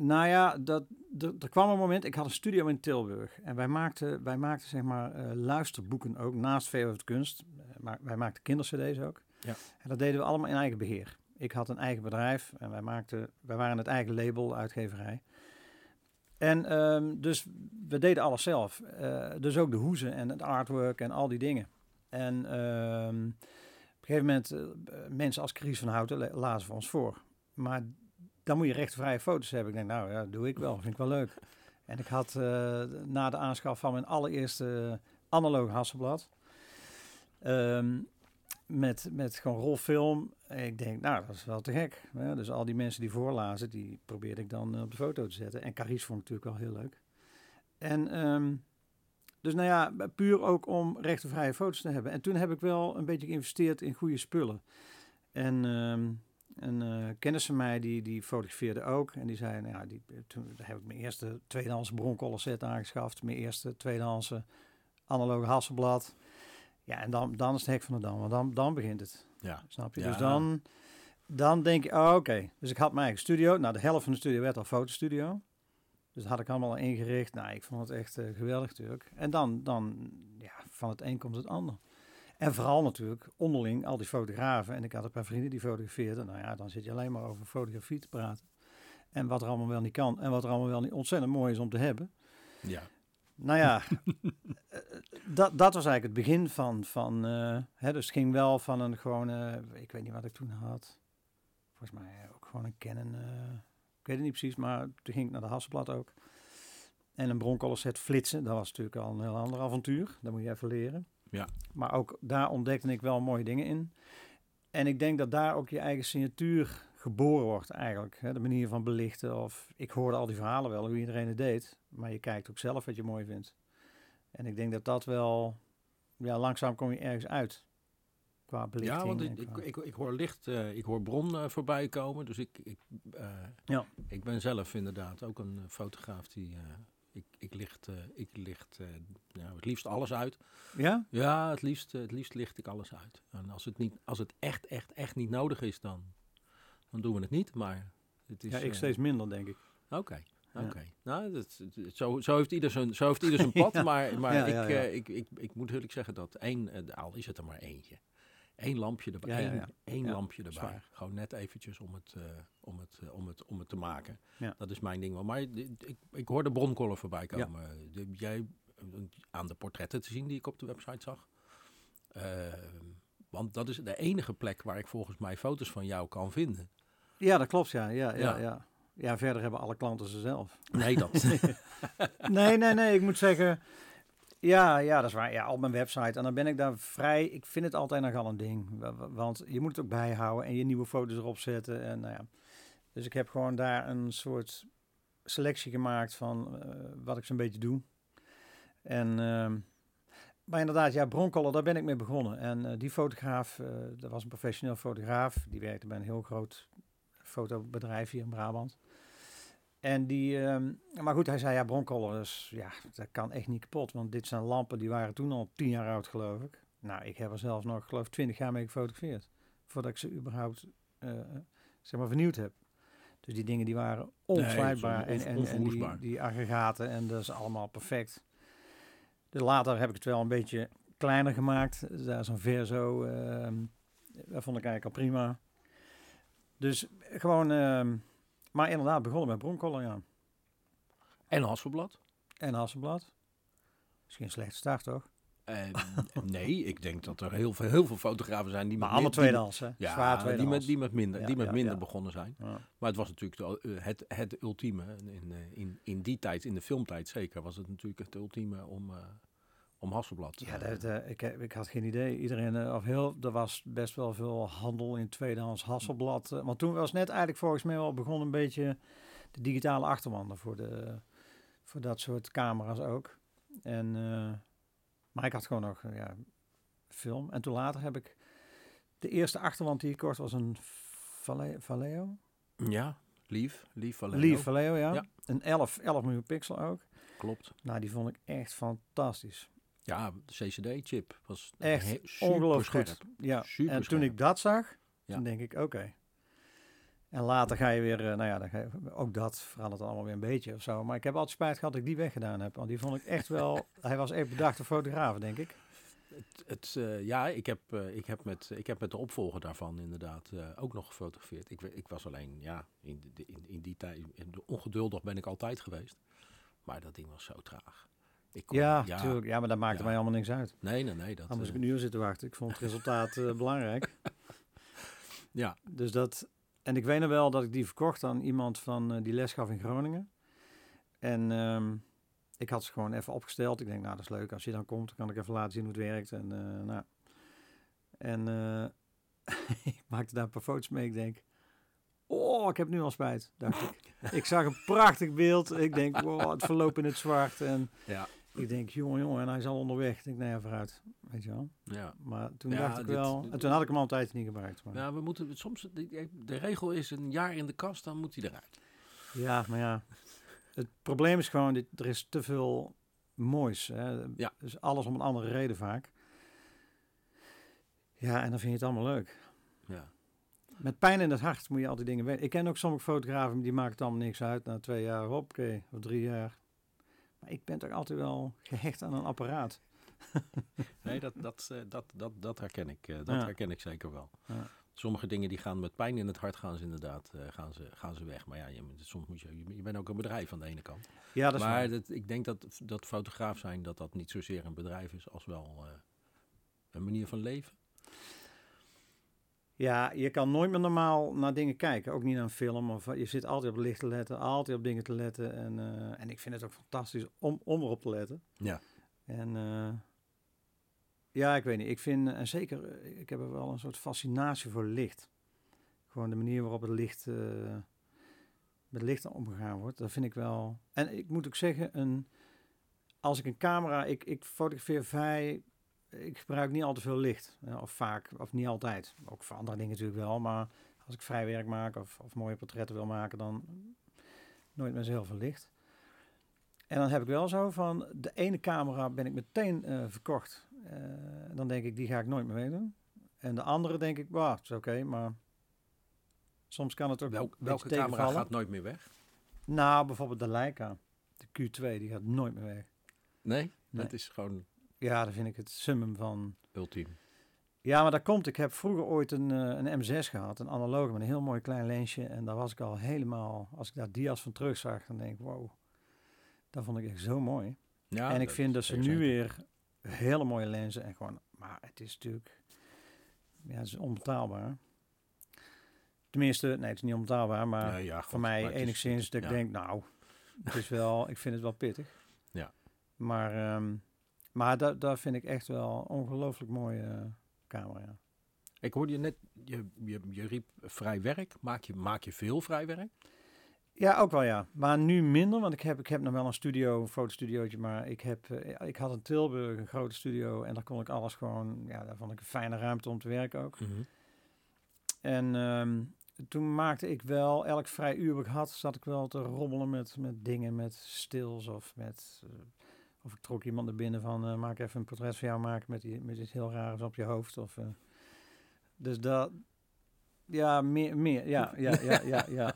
S4: nou ja, dat, er, er kwam een moment, ik had een studio in Tilburg. En wij maakten, wij maakten zeg maar eh, luisterboeken ook, naast het Kunst. Eh, maar wij maakten kindercd's ook.
S2: Ja.
S4: En dat deden we allemaal in eigen beheer. Ik had een eigen bedrijf en wij, maakten, wij waren het eigen label, uitgeverij. En ehm, dus we deden alles zelf. Eh, dus ook de hoezen en het artwork en al die dingen. En ehm, op een gegeven moment, mensen als Chris van Houten la- lazen voor ons voor. Maar dan moet je rechtvrije foto's hebben. Ik denk, nou ja, doe ik wel. Vind ik wel leuk. En ik had eh, na de aanschaf van mijn allereerste analoge Hasselblad... ehm, met, met gewoon rolfilm. Ik denk, nou, dat is wel te gek. Dus al die mensen die voorlazen, die probeerde ik dan eh, op de foto te zetten. En Carice vond natuurlijk wel heel leuk. En ehm, dus nou ja, puur ook om rechtenvrije foto's te hebben. En toen heb ik wel een beetje geïnvesteerd in goede spullen. En ehm, een eh, kennis van mij, die, die fotografeerde ook. En die zei, nou ja, die, toen heb ik mijn eerste tweedehands broncolor set aangeschaft. Mijn eerste tweedehands analoge Hasselblad. Ja, en dan, dan is het hek van de dam. Want dan, dan begint het.
S2: Ja,
S4: Snap je?
S2: Ja.
S4: Dus dan, dan denk je, oh, oké. Dus ik had mijn eigen studio. Nou, de helft van de studio werd al fotostudio. Dus dat had ik allemaal al ingericht. Nou, ik vond het echt eh, geweldig natuurlijk. En dan, dan, ja, van het een komt het ander. En vooral natuurlijk onderling al die fotografen. En ik had een paar vrienden die fotografeerden. Nou ja, dan zit je alleen maar over fotografie te praten. En wat er allemaal wel niet kan. En wat er allemaal wel niet ontzettend mooi is om te hebben.
S2: ja.
S4: Nou ja, eh, dat, dat was eigenlijk het begin van, van eh, hè, dus het ging wel van een gewone, ik weet niet wat ik toen had. Volgens mij ook gewoon een Canon, eh, ik weet het niet precies, maar toen ging ik naar de Hasselblad ook. En een broncolor set flitsen, dat was natuurlijk al een heel ander avontuur. Dat moet je even leren.
S2: Ja.
S4: Maar ook daar ontdekte ik wel mooie dingen in. En ik denk dat daar ook je eigen signatuur geboren wordt eigenlijk. Hè? De manier van belichten. Of ik hoorde al die verhalen wel, hoe iedereen het deed. Maar je kijkt ook zelf wat je mooi vindt. En ik denk dat dat wel... Ja, langzaam kom je ergens uit. Qua belichting.
S2: ja want ik, ik, ik, ik hoor licht, eh, ik hoor bron eh, voorbij komen. Dus ik, ik, eh,
S4: Ja.
S2: ik ben zelf inderdaad ook een fotograaf die... ik, ik licht, eh, ik licht eh, nou, het liefst alles uit.
S4: Ja?
S2: Ja, het liefst, eh, het liefst licht ik alles uit. En als het, niet, als het echt, echt, echt niet nodig is, dan, dan doen we het niet. Maar het is...
S4: ja, ik steeds minder, denk ik.
S2: Oké, oké. Nou, dat, dat- zo, zo heeft ieder zijn, zo heeft ieder zijn pad.
S4: Ja.
S2: Maar, maar
S4: Ja,
S2: ik, ik, ik, ik moet eerlijk zeggen dat één, al is het er maar eentje. Eén lampje erbij.
S4: Ja,
S2: één,
S4: ja.
S2: één
S4: Ja,
S2: lampje erbij. Gewoon net eventjes om het, eh, om het, eh, om het, om het te maken.
S4: Ja.
S2: Dat is mijn ding wel. Maar ik, ik hoorde bronkollen voorbij komen. De- jij, eh, aan de portretten te zien die ik op de website zag. Want dat is de enige plek waar ik volgens mij foto's van jou kan vinden.
S4: Ja, dat klopt, ja. Ja, ja,
S2: Ja.
S4: ja. ja. verder hebben alle klanten ze zelf.
S2: Nee, dat.
S4: Nee, nee, nee. Ik moet zeggen... Ja, ja, dat is waar. Ja, op mijn website. En dan ben ik daar vrij... Ik vind het altijd nogal een ding. Wa- wa- Want je moet het ook bijhouden en je nieuwe foto's erop zetten. En, nou ja. Dus ik heb gewoon daar een soort selectie gemaakt van eh, wat ik zo'n beetje doe. En... ehm, maar inderdaad, ja, Bronkoller, daar ben ik mee begonnen. En eh, die fotograaf, eh, dat was een professioneel fotograaf. Die werkte bij een heel groot fotobedrijf hier in Brabant. En die, ehm, maar goed, hij zei ja, bronkoller, dus ja, dat kan echt niet kapot. Want dit zijn lampen, die waren toen al tien jaar oud, geloof ik. Nou, ik heb er zelf nog, geloof ik, twintig jaar mee gefotografeerd. Voordat ik ze überhaupt, eh, zeg maar, vernieuwd heb. Dus die dingen die waren onslijtbaar.
S2: Nee,
S4: en, en, en die, aggregaten en dat is allemaal perfect. Dus later heb ik het wel een beetje kleiner gemaakt. Daar zo'n Verso, ehm dat vond ik eigenlijk al prima. Dus gewoon, ehm, maar inderdaad, begonnen met bronkollen, ja.
S2: en Hasselblad.
S4: En Hasselblad. Misschien een slechte start, toch?
S2: En, nee, ik denk dat er heel veel, heel veel fotografen zijn die
S4: Maar
S2: met
S4: allemaal tweedehands, hè?
S2: Ja,
S4: Zwaar
S2: die met, die met minder,
S4: Ja,
S2: die met
S4: ja,
S2: minder
S4: ja.
S2: begonnen zijn. Maar het was natuurlijk de, eh, het, het ultieme. In, eh, in, in die tijd, in de filmtijd zeker, was het natuurlijk het ultieme om, eh, om Hasselblad.
S4: Ja,
S2: eh,
S4: dat, eh, ik, ik had geen idee. Iedereen, eh, of heel, er was best wel veel handel in tweedehands Hasselblad. want toen was net eigenlijk volgens mij wel begonnen een beetje de digitale achterwanden voor, de, voor dat soort camera's ook. En, maar ik had gewoon nog ja, film. En toen later heb ik de eerste achterwand die ik kocht was een Vale- Vallejo.
S2: ja, lief, lief Vallejo.
S4: Lief Vallejo, ja.
S2: Ja.
S4: Een 11, 11 miljoen pixel ook.
S2: Klopt.
S4: Nou, die vond ik echt fantastisch.
S2: Ja, de CCD-chip was
S4: Echt Ongelooflijk goed. Ja.
S2: Super
S4: en toen ik dat zag,
S2: Ja.
S4: toen denk ik, oké. En later ga je weer, eh, nou ja, dan ga je, ook dat verandert allemaal weer een beetje of zo. Maar ik heb altijd spijt gehad dat ik die weggedaan heb. Want die vond ik echt wel, hij was echt bedachte fotograaf, denk ik.
S2: Het, het, eh, ja, ik heb, eh, ik, heb met, ik heb met de opvolger daarvan inderdaad ook nog gefotografeerd. Ik, ik was alleen, ja, in, de- in, in die tijd, in de ongeduldig ben ik altijd geweest. Maar dat ding was zo traag. Ik kon-
S4: Ja. Ja, maar dat maakte
S2: Ja.
S4: mij allemaal niks uit.
S2: Nee, nee, nee. Dat,
S4: Dan moest ik
S2: eh,
S4: een uur zitten wachten. Ik vond het resultaat eh, belangrijk.
S2: ja,
S4: Dus dat, en ik weet nog wel dat ik die verkocht aan iemand van eh, die les gaf in Groningen. En ehm, ik had ze gewoon even opgesteld. Ik denk, nou, dat is leuk. Als je dan komt, dan kan ik even laten zien hoe het werkt. En, eh, nou. en eh, ik maakte daar een paar foto's mee. Ik denk, oh, ik heb nu al spijt, dacht ik. ik zag een prachtig beeld. Ik denk, wow, het verloopt in het zwart. En
S2: ja,
S4: ik denk, jongen, jongen, en hij is al onderweg. Ik denk, nou ja, vooruit. Weet je wel.
S2: ja.
S4: Maar toen
S2: Ja,
S4: dacht ik
S2: dit-
S4: wel... En toen had ik hem al een tijdje niet gebruikt. Maar.
S2: Ja, we moeten soms, de, regel is een jaar in de kast, dan moet hij eruit.
S4: Ja, maar ja. Het probleem is gewoon, dit, er is te veel moois. Hè.
S2: Ja.
S4: Dus alles om een andere reden vaak. Ja, en dan vind je het allemaal leuk.
S2: Ja.
S4: Met pijn in het hart moet je al die dingen weten. Ik ken ook sommige fotografen, die maken het allemaal niks uit. Na twee jaar, hoppakee, of drie jaar. Maar ik ben toch altijd wel gehecht aan een apparaat.
S2: Nee, dat, dat, eh, dat, dat, dat herken ik. eh, dat
S4: Ja.
S2: herken ik zeker wel.
S4: Ja.
S2: Sommige dingen die gaan met pijn in het hart gaan ze inderdaad eh, gaan ze, gaan ze weg. Maar ja, je, soms moet je, je, bent ook een bedrijf aan de ene kant.
S4: Ja, dat is
S2: maar dat, ik denk dat, dat fotograaf zijn, dat dat niet zozeer een bedrijf is als wel een manier van leven.
S4: Ja, je kan nooit meer normaal naar dingen kijken. Ook niet naar een film. Of, je zit altijd op licht te letten, altijd op dingen te letten. En, eh, en ik vind het ook fantastisch om, om erop te letten.
S2: Ja.
S4: En eh, ja, ik weet niet. Ik vind, en zeker, eh, ik heb er wel een soort fascinatie voor licht. Gewoon de manier waarop het licht, eh, met licht omgegaan wordt. Dat vind ik wel. En ik moet ook zeggen, een, als ik een camera, ik, ik fotografeer vrij, ik gebruik niet al te veel licht. of vaak, of niet altijd. Ook voor andere dingen natuurlijk wel. Maar als ik vrij werk maak of, of mooie portretten wil maken, dan nooit met zo heel veel licht. En dan heb ik wel zo van, de ene camera ben ik meteen eh, verkocht. Eh, dan denk ik, die ga ik nooit meer meedoen. En de andere denk ik, wauw, het is oké, maar soms kan het ook
S2: Welk, welke camera gaat nooit meer weg?
S4: Nou, bijvoorbeeld de Leica, de Q2, die gaat nooit meer weg.
S2: Nee,
S4: Nee.
S2: dat is gewoon
S4: Ja, dan vind ik het summum van...
S2: ultiem.
S4: Ja, maar dat komt. Ik heb vroeger ooit een, eh, een M6 gehad, een analoge met een heel mooi klein lensje. En daar was ik al helemaal, als ik daar dia's van terug zag, dan denk ik, wow, dat vond ik echt zo mooi.
S2: Ja,
S4: en ik vind dat ze nu weer hele mooie lenzen en gewoon, maar het is natuurlijk, ja, het is onbetaalbaar. Tenminste, nee, het is niet onbetaalbaar, maar
S2: Nee, ja, goed,
S4: voor mij
S2: maar het is-
S4: enigszins dat ik
S2: ja.
S4: denk, nou, het is wel, ik vind het wel pittig.
S2: Ja.
S4: Maar, ehm, maar dat, dat vind ik echt wel ongelooflijk mooie camera. Ja.
S2: Ik hoorde je net, je, je, je riep vrij werk. Maak je, maak je veel vrij werk?
S4: Ja, ook wel ja. Maar nu minder, want ik heb, ik heb nog wel een studio, een fotostudiootje. Maar ik, heb, eh, ik had in Tilburg een grote studio en daar kon ik alles gewoon... Ja, daar vond ik een fijne ruimte om te werken ook. En ehm, toen maakte ik wel, elk vrij uur wat ik had, zat ik wel te rommelen met, met dingen, met stils of met... eh, of ik trok iemand naar binnen van, eh, maak even een portret van jou maken met, die, met iets heel raars op je hoofd. Of, eh, dus dat... Ja, meer, meer, ja, ja, ja, ja, ja.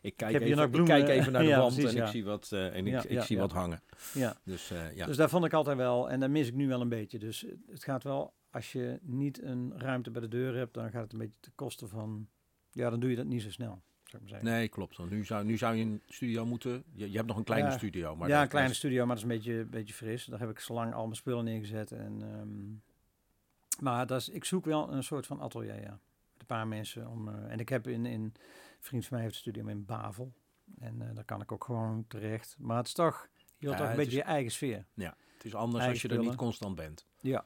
S2: Ik kijk, even,
S4: nog
S2: ik kijk even naar de
S4: ja,
S2: wand
S4: precies,
S2: en
S4: ja.
S2: ik zie wat, eh, en ik, ik zie wat hangen.
S4: ja.
S2: Dus ja.
S4: Dus daar vond ik altijd wel, en dat mis ik nu wel een beetje. Dus het- het gaat wel, als je niet een ruimte bij de deur hebt, dan gaat het een beetje ten koste van, ja, dan doe je dat niet zo snel, zou ik maar zeggen.
S2: Nee, klopt. Want nu zou, nu zou je een studio moeten. Je, je hebt nog een kleine
S4: Ja.
S2: studio. Maar
S4: ja, een kleine
S2: is-
S4: studio, maar dat is een beetje, beetje fris. Daar heb ik zo lang al mijn spullen neergezet. En, ehm, maar dat is, ik zoek wel een soort van atelier, ja. Met een paar mensen. Om, eh, en ik heb in, in, een vriend van mij heeft een studio in Bavel. En eh, daar kan ik ook gewoon terecht. Maar het is toch, je wilt
S2: Ja,
S4: toch een beetje
S2: is-
S4: je eigen sfeer.
S2: Het is anders
S4: eigen
S2: als je er niet constant bent.
S4: Ja.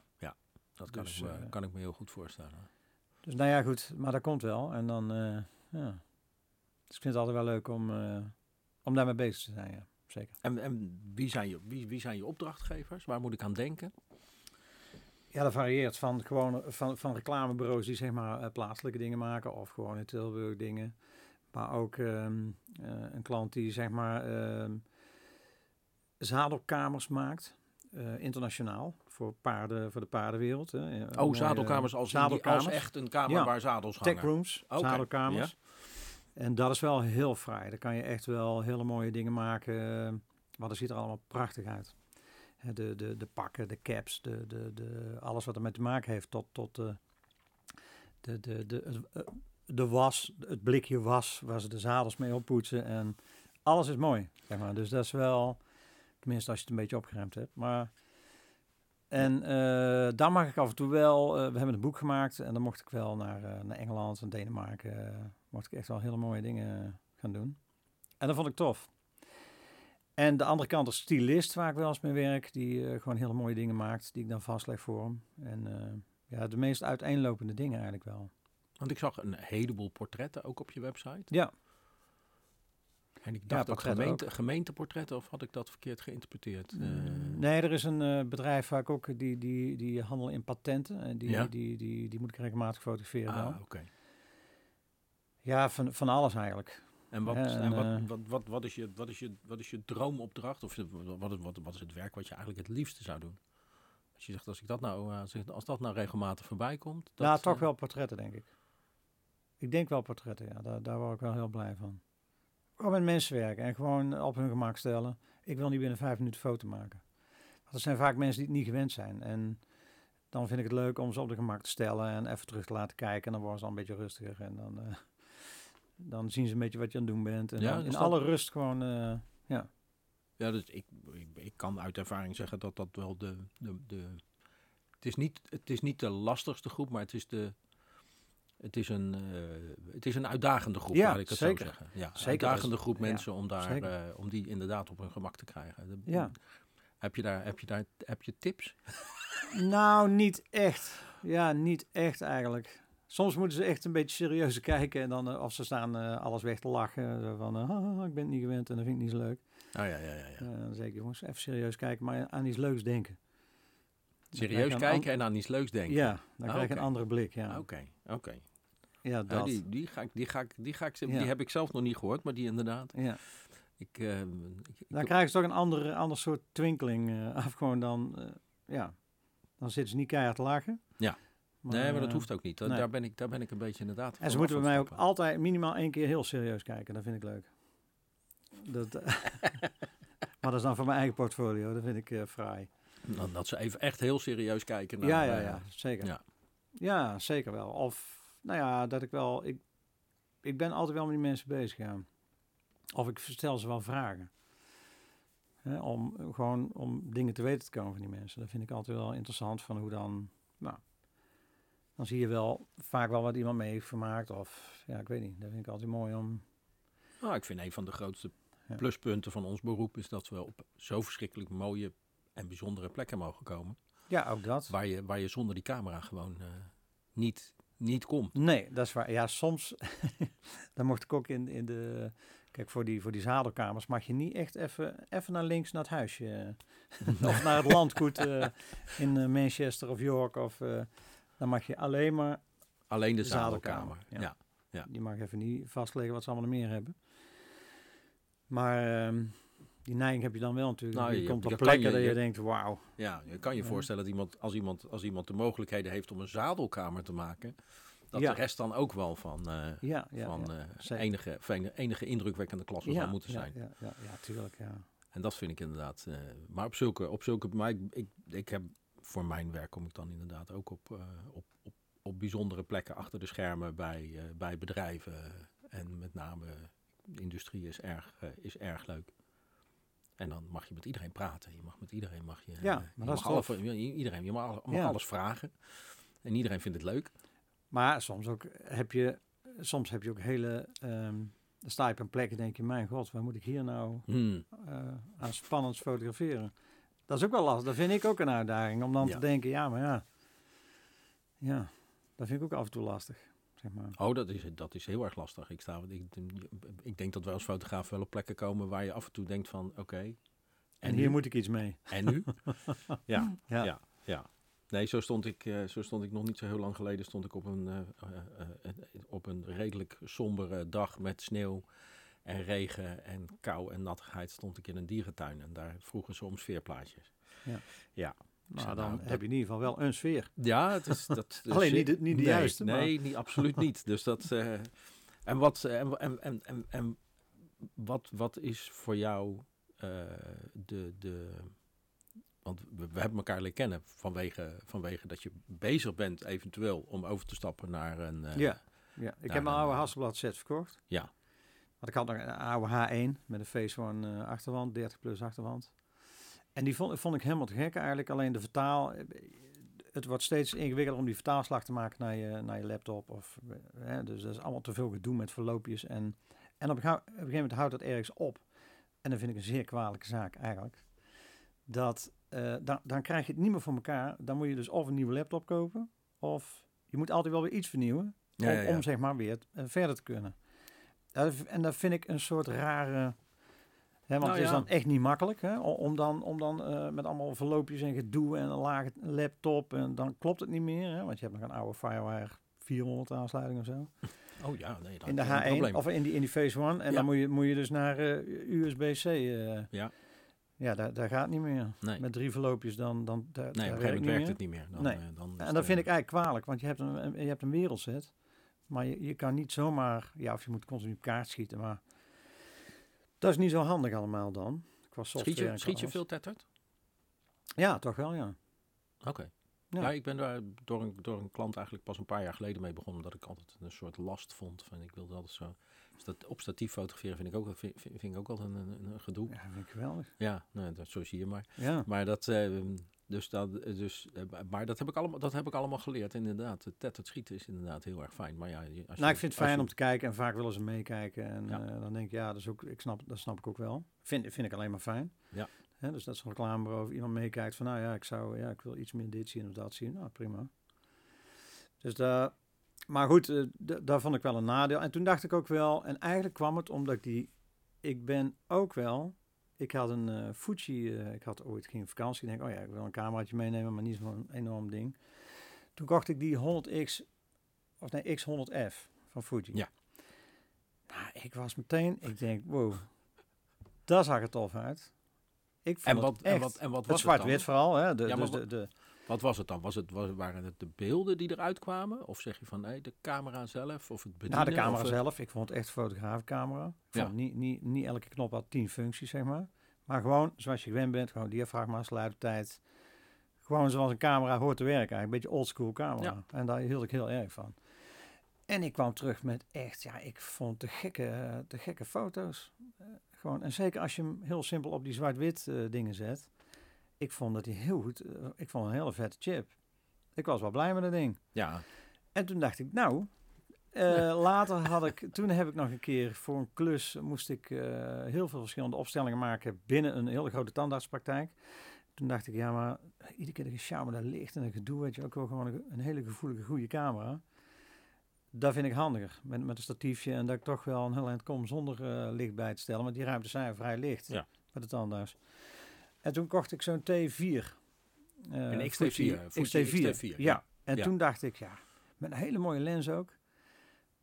S2: Dat kan,
S4: Dus,
S2: ik, me,
S4: eh,
S2: kan ik me heel goed voorstellen.
S4: Dus nou ja, goed, maar dat komt wel. En dan, ja. Dus ik vind het altijd wel leuk om, eh, om daarmee bezig te zijn, ja. Zeker.
S2: En, en wie, zijn je, wie, wie zijn je opdrachtgevers? Waar moet ik aan denken?
S4: Ja, dat varieert van gewoon van, van reclamebureaus die zeg maar eh, plaatselijke dingen maken of gewoon in Tilburg dingen. Maar ook ehm, eh, een klant die zeg maar ehm, zadelkamers maakt, internationaal, voor, paarden, voor de paardenwereld. Hè.
S2: Oh,
S4: mooie
S2: zadelkamers als, die-
S4: zadelkamers.
S2: als echt een kamer
S4: Ja.
S2: waar zadels hangen.
S4: Tech rooms, zadelkamers. En dat is wel heel fraai. Daar kan je echt wel hele mooie dingen maken. eh, Maar dat ziet er allemaal prachtig uit. De, de, de pakken, de caps, de, de, de, alles wat ermee te maken heeft. Tot, tot de, de, de, de, het, eh, de was, het blikje was waar ze de zadels mee oppoetsen. En alles is mooi. Zeg maar. Dus dat is wel, tenminste als je het een beetje opgeruimd hebt. Maar, en eh daar mag ik af en toe wel, eh, we hebben een boek gemaakt. En dan mocht ik wel naar, eh, naar Engeland en Denemarken. mocht ik echt wel hele mooie dingen gaan doen. En dat vond ik tof. En de andere kant is stylist, waar ik wel eens mee werk, die gewoon hele mooie dingen maakt, die ik dan vastleg voor hem. En ja, de meest uiteenlopende dingen eigenlijk wel.
S2: Want ik zag een heleboel portretten ook op je website.
S4: Ja,
S2: En ik
S4: Ja,
S2: dacht dat
S4: portretten
S2: gemeente, gemeenteportretten, of had ik dat verkeerd geïnterpreteerd? Eh,
S4: nee, er is een eh, bedrijf waar ik ook, die, die, die handelen in patenten. En die,
S2: Ja.
S4: die, die, die, moet ik regelmatig fotograferen
S2: ah, oké.
S4: Ja, van, van alles eigenlijk.
S2: En, wat,
S4: Ja,
S2: en,
S4: en,
S2: wat,
S4: eh,
S2: wat, wat, wat, is je, wat, is je, wat is je droomopdracht? Of wat, wat, wat is het werk wat je eigenlijk het liefste zou doen? Als je zegt, als, ik dat nou, als, dat nou regelmatig voorbij komt. Dat,
S4: ja, toch wel portretten, denk ik. Ik denk wel portretten, ja. Daar, daar word ik wel heel blij van. Gewoon met mensen werken en gewoon op hun gemak stellen. Ik wil niet binnen vijf minuten foto maken. Want dat zijn vaak mensen die het niet gewend zijn. En dan vind ik het leuk om ze op de gemak te stellen en even terug te laten kijken. En dan worden ze al een beetje rustiger. En dan, eh, dan zien ze een beetje wat je aan het doen bent. En
S2: Ja,
S4: dan
S2: is
S4: in
S2: dat-
S4: alle rust gewoon, eh, ja.
S2: Ja, dus ik, ik, ik kan uit ervaring zeggen dat dat wel de. de, de het, is niet, het is niet de lastigste groep, maar het is de. Het is een, eh, het is een uitdagende groep,
S4: Ja,
S2: laat ik het
S4: zeker.
S2: zo zeggen. Ja,
S4: Zeker,
S2: uitdagende groep
S4: ja,
S2: mensen om, daar, eh, om die inderdaad op hun gemak te krijgen. De-
S4: Ja.
S2: Heb, je daar, heb, je daar, heb je tips?
S4: Nou, niet echt. Ja, niet echt eigenlijk. Soms moeten ze echt een beetje serieus kijken. En dan, eh, of ze staan eh, alles weg te lachen. Van, eh, "Haha, ik ben het niet gewend en dat vind ik niet zo leuk.
S2: Oh ja, ja, ja. ja.
S4: Eh, dan zeg ik, jongens, even serieus kijken, maar aan iets leuks denken.
S2: Serieus kijken en aan iets leuks denken.
S4: Ja, dan
S2: Ah,
S4: krijg je een andere blik. Ja,
S2: Oké, oké.
S4: Ja, dat.
S2: die, die, ga ik, die, ga ik, die, ga ik, die heb ik zelf nog niet gehoord, maar die inderdaad.
S4: Ja.
S2: Ik, eh, ik- ik-
S4: Dan krijgen ze toch een andere, ander soort twinkeling eh, af. Gewoon dan, eh, ja, dan zitten ze niet keihard te lachen.
S2: Ja. nee, maar dat hoeft ook niet.
S4: Nee.
S2: Daar, ben ik, daar ben ik een beetje inderdaad
S4: En ze moeten bij mij ook altijd minimaal één keer heel serieus kijken. Dat vind ik leuk. Dat, maar dat is dan voor mijn eigen portfolio. Dat vind ik fraai.
S2: Dan Dat ze even echt heel serieus kijken naar...
S4: ja, ja, ja, zeker.
S2: ja.
S4: Ja. zeker wel. Of, nou ja, dat ik wel... Ik, ik ben altijd wel met die mensen bezig, ja. Of ik stel ze wel vragen. Hè, om gewoon om dingen te weten te komen van die mensen. Dat vind ik altijd wel interessant van hoe dan... Nou, dan zie je wel vaak wel wat iemand mee heeft vermaakt. Of ja, ik weet niet. Dat vind ik altijd mooi om...
S2: Nou, ik vind een van de grootste pluspunten van ons beroep is dat we op zo verschrikkelijk mooie en bijzondere plekken mogen komen.
S4: Ja, ook dat.
S2: Waar je, waar je zonder die camera gewoon eh, niet, niet komt.
S4: Nee, dat is waar. Ja, soms, dan mocht ik ook in, in de, kijk, voor die, voor die zadelkamers mag je niet echt even, even naar links naar het huisje. eh, of naar het landgoed eh, in eh, Manchester of York. Of, dan mag je alleen maar,
S2: Alleen de
S4: De
S2: zadelkamer.
S4: zadelkamer,
S2: Ja.
S4: ja. je mag even niet vastleggen wat ze allemaal meer hebben. Maar ehm, die neiging heb je dan wel natuurlijk.
S2: Nou,
S4: je,
S2: je-
S4: komt op plekken dat je
S2: je-
S4: denkt, wauw.
S2: Ja, je kan je
S4: Ja.
S2: voorstellen dat iemand als, iemand, als iemand de mogelijkheden heeft om een zadelkamer te maken, dat
S4: Ja.
S2: de rest dan ook wel van,
S4: Ja, ja,
S2: van eh, enige, van enige indrukwekkende klasse zou moeten zijn.
S4: Ja, ja, ja, tuurlijk, ja.
S2: En dat vind ik inderdaad. eh, maar op zulke, op zulke maar ik, ik, ik heb voor mijn werk kom ik dan inderdaad ook op, op, op, op bijzondere plekken achter de schermen bij, bij bedrijven. En met name industrie is erg, is erg leuk. En dan mag je met iedereen praten. Je mag met iedereen mag je.
S4: Ja,
S2: eh,
S4: maar
S2: je
S4: dat is
S2: mag alle-
S4: tof.
S2: je- iedereen, je mag, alle- mag
S4: Ja.
S2: alles vragen. En iedereen vindt het leuk.
S4: Maar soms ook heb je, soms heb je ook hele, ehm, dan sta je op een plek en denk je, mijn god, waar moet ik hier nou
S2: Hmm.
S4: eh, aan spannend fotograferen? Dat is ook wel lastig. Dat vind ik ook een uitdaging om dan
S2: Ja.
S4: te denken, ja, maar ja, ja, dat vind ik ook af en toe lastig, zeg maar.
S2: Oh, dat is, dat is heel erg lastig. Ik, sta, ik, ik denk dat wij als fotograaf wel op plekken komen waar je af en toe denkt van oké.
S4: En, hier moet ik iets mee.
S2: En nu? ja,
S4: Ja.
S2: ja, ja. Nee, zo stond, ik, eh, zo stond ik nog niet zo heel lang geleden. Stond ik op een, eh, eh, op een redelijk sombere dag met sneeuw en regen en kou en nattigheid. Stond ik in een dierentuin en daar vroegen ze om sfeerplaatjes.
S4: Ja.
S2: Ja,
S4: Nou,
S2: zei,
S4: dan
S2: nou,
S4: heb je in ieder geval wel een sfeer.
S2: ja, het is dat. dus-
S4: Alleen niet de- niet de
S2: nee,
S4: juiste, maar-
S2: Nee, niet, absoluut niet. Dus dat. eh, en wat, eh, en, en, en, en, wat, wat is voor jou eh, de, de. Want we, we hebben elkaar leren kennen vanwege, vanwege dat je bezig bent, eventueel, om over te stappen naar een. eh,
S4: ja. ja, ik heb mijn oude
S2: eh,
S4: Hasselblad set verkocht.
S2: Ja.
S4: Want ik had nog een oude H1 met een One eh, achterwand, 30 plus achterwand. En die vond, vond ik helemaal te gek eigenlijk. Alleen de vertaal, eh, het wordt steeds ingewikkelder om die vertaalslag te maken naar je, naar je laptop. Of, eh, hè, dus dat is allemaal te veel gedoe met verloopjes. En, en op, een gea- op een gegeven moment houdt dat ergens op. En dan vind ik een zeer kwalijke zaak eigenlijk. Dat, eh, dan, dan krijg je het niet meer voor elkaar. Dan moet je dus of een nieuwe laptop kopen. Of je moet altijd wel weer iets vernieuwen.
S2: Ja,
S4: om,
S2: ja, ja.
S4: om zeg maar weer verder te kunnen. Dat en dat vind ik een soort rare... Hè, want
S2: Nou
S4: het is
S2: ja.
S4: dan echt niet makkelijk hè, om dan, om dan eh, met allemaal verloopjes en gedoe en een lage laptop en dan klopt het niet meer. Hè, want je hebt nog een oude Firewire 400 aansluiting of zo.
S2: Oh ja, nee. dat
S4: In de
S2: is een
S4: H1
S2: probleem.
S4: of in die, in die Phase One. En
S2: Ja.
S4: dan moet je, moet je dus naar eh, USB-C. eh.
S2: Ja.
S4: Ja, daar, daar gaat niet meer.
S2: Nee.
S4: Met drie verloopjes dan... dan daar,
S2: Nee, op
S4: daar
S2: een gegeven moment
S4: niet
S2: werkt
S4: meer.
S2: het niet meer. Dan,
S4: Nee.
S2: dan
S4: En dat vind ik eigenlijk kwalijk, want je hebt een, een- je hebt een wereldset. Maar je, je kan niet zomaar, ja, of je moet continu op kaart schieten, maar dat is niet zo handig allemaal dan. Qua software
S2: Schiet je, schiet veel tetterd?
S4: Ja, toch wel, ja.
S2: Oké.
S4: Ja.
S2: Ja. ik ben daar door een, door een klant eigenlijk pas een paar jaar geleden mee begonnen. Omdat ik altijd een soort last vond. Van, ik wilde altijd zo. Dus dat op statief fotograferen vind ik ook, vind, ik ook altijd een, een, een gedoe.
S4: Ja, vind ik geweldig.
S2: Ja, nou, dat, zo zie je maar.
S4: Ja,
S2: Maar dat, eh, dus dat, dus, eh, maar dat heb ik allemaal, dat heb ik allemaal geleerd. Inderdaad, het tetterd schieten is inderdaad heel erg fijn. Maar ja, als je,
S4: nou, ik vind het fijn
S2: je-
S4: om te kijken en vaak willen ze meekijken. En
S2: Ja.
S4: eh, dan denk ik, ja, dat, is ook, ik snap, dat snap ik ook wel. Vind, vind ik alleen maar fijn.
S2: Ja.
S4: Hè, dus dat is een reclamebureau iemand meekijkt van, nou ja, ik zou, ja, ik wil iets meer dit zien of dat zien. Nou, prima. Dus daar, maar goed, eh, daar vond ik wel een nadeel. En toen dacht ik ook wel, en eigenlijk kwam het omdat ik die, ik ben ook wel, ik had een eh Fuji, eh, ik had ooit geen vakantie. Ik denk, oh ja, ik wil een cameraatje meenemen, maar niet zo'n enorm ding. Toen kocht ik die 100X, of nee, X100F van Fuji.
S2: Ja.
S4: Nou, ik was meteen, ik denk, wow, daar zag het tof uit. Ik vond
S2: En wat, en wat, en wat was het
S4: zwart-wit vooral. Hè? De,
S2: Ja,
S4: dus de, de,
S2: Wat was het dan? Was het, was, waren het de beelden die eruit kwamen? Of zeg je van nee, de camera zelf? Of het bedienen?
S4: nou, de camera zelf. Ik vond het echt een fotograafcamera. Ik
S2: Ja.
S4: niet, niet, niet elke knop had tien functies, zeg maar. Maar gewoon zoals je gewend bent. Gewoon diafragma, sluitertijd. Gewoon zoals een camera hoort te werken. Eigenlijk een beetje oldschool camera. En daar hield ik heel erg van. En ik kwam terug met echt, ja, ik vond de gekke, de gekke foto's. Eh, gewoon, en zeker als je hem heel simpel op die zwart-wit eh, dingen zet. Ik vond dat hij heel goed, eh, ik vond een hele vette chip. Ik was wel blij met dat ding.
S2: Ja,
S4: En toen dacht ik, nou, eh, later had ik, toen heb ik nog een keer voor een klus, moest ik eh, heel veel verschillende opstellingen maken binnen een hele grote tandartspraktijk. Toen dacht ik, ja, maar iedere keer dat gesjouw daar ligt en een gedoe, weet je ook wel gewoon een, een hele gevoelige, goede camera. Dat vind ik handiger, met, met een statiefje en dat ik toch wel een heel eind kom zonder licht bij te stellen. Want die ruimtes zijn vrij licht
S2: Ja.
S4: met de tandarts. En toen kocht ik zo'n T4. eh,
S2: Een XT4,
S4: Fuji
S2: Fuji
S4: XT4.
S2: XT4,
S4: Ja.
S2: ja.
S4: En
S2: Ja.
S4: toen dacht ik, ja, met een hele mooie lens ook.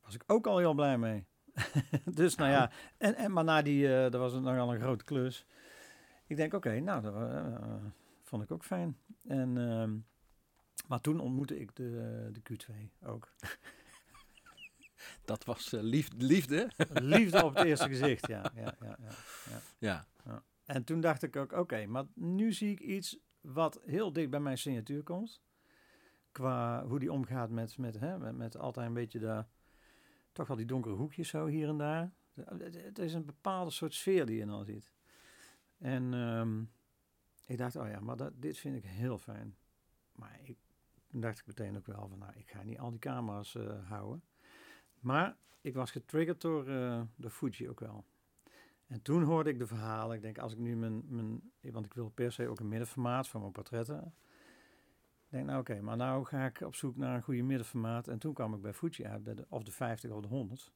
S4: Was ik ook al heel blij mee. dus nou ja, en, en, maar na die, eh dat was het nogal een grote klus. Ik denk, oké, nou, dat eh, vond ik ook fijn. En, ehm, maar toen ontmoette ik de, de Q2 ook.
S2: dat was eh, lief, liefde.
S4: Liefde op het eerste gezicht, ja. ja, ja, ja.
S2: Ja,
S4: En toen dacht ik ook, oké, maar nu zie ik iets wat heel dicht bij mijn signatuur komt. Qua hoe die omgaat met, met, hè, met, altijd een beetje de, toch wel die donkere hoekjes zo hier en daar. Het, is een bepaalde soort sfeer die je dan ziet. En ehm, ik dacht, oh ja, maar dat, dit vind ik heel fijn. Maar ik, dacht ik meteen ook wel van, nou, ik ga niet al die camera's eh, houden. Maar ik was getriggerd door eh, de Fuji ook wel. En toen hoorde ik de verhalen. Ik denk, als ik nu mijn, mijn... Want ik wil per se ook een middenformaat voor mijn portretten. Ik denk, nou oké, maar nou ga ik op zoek naar een goede middenformaat. En toen kwam ik bij Fuji uit, bij de, of de 50 of de 100.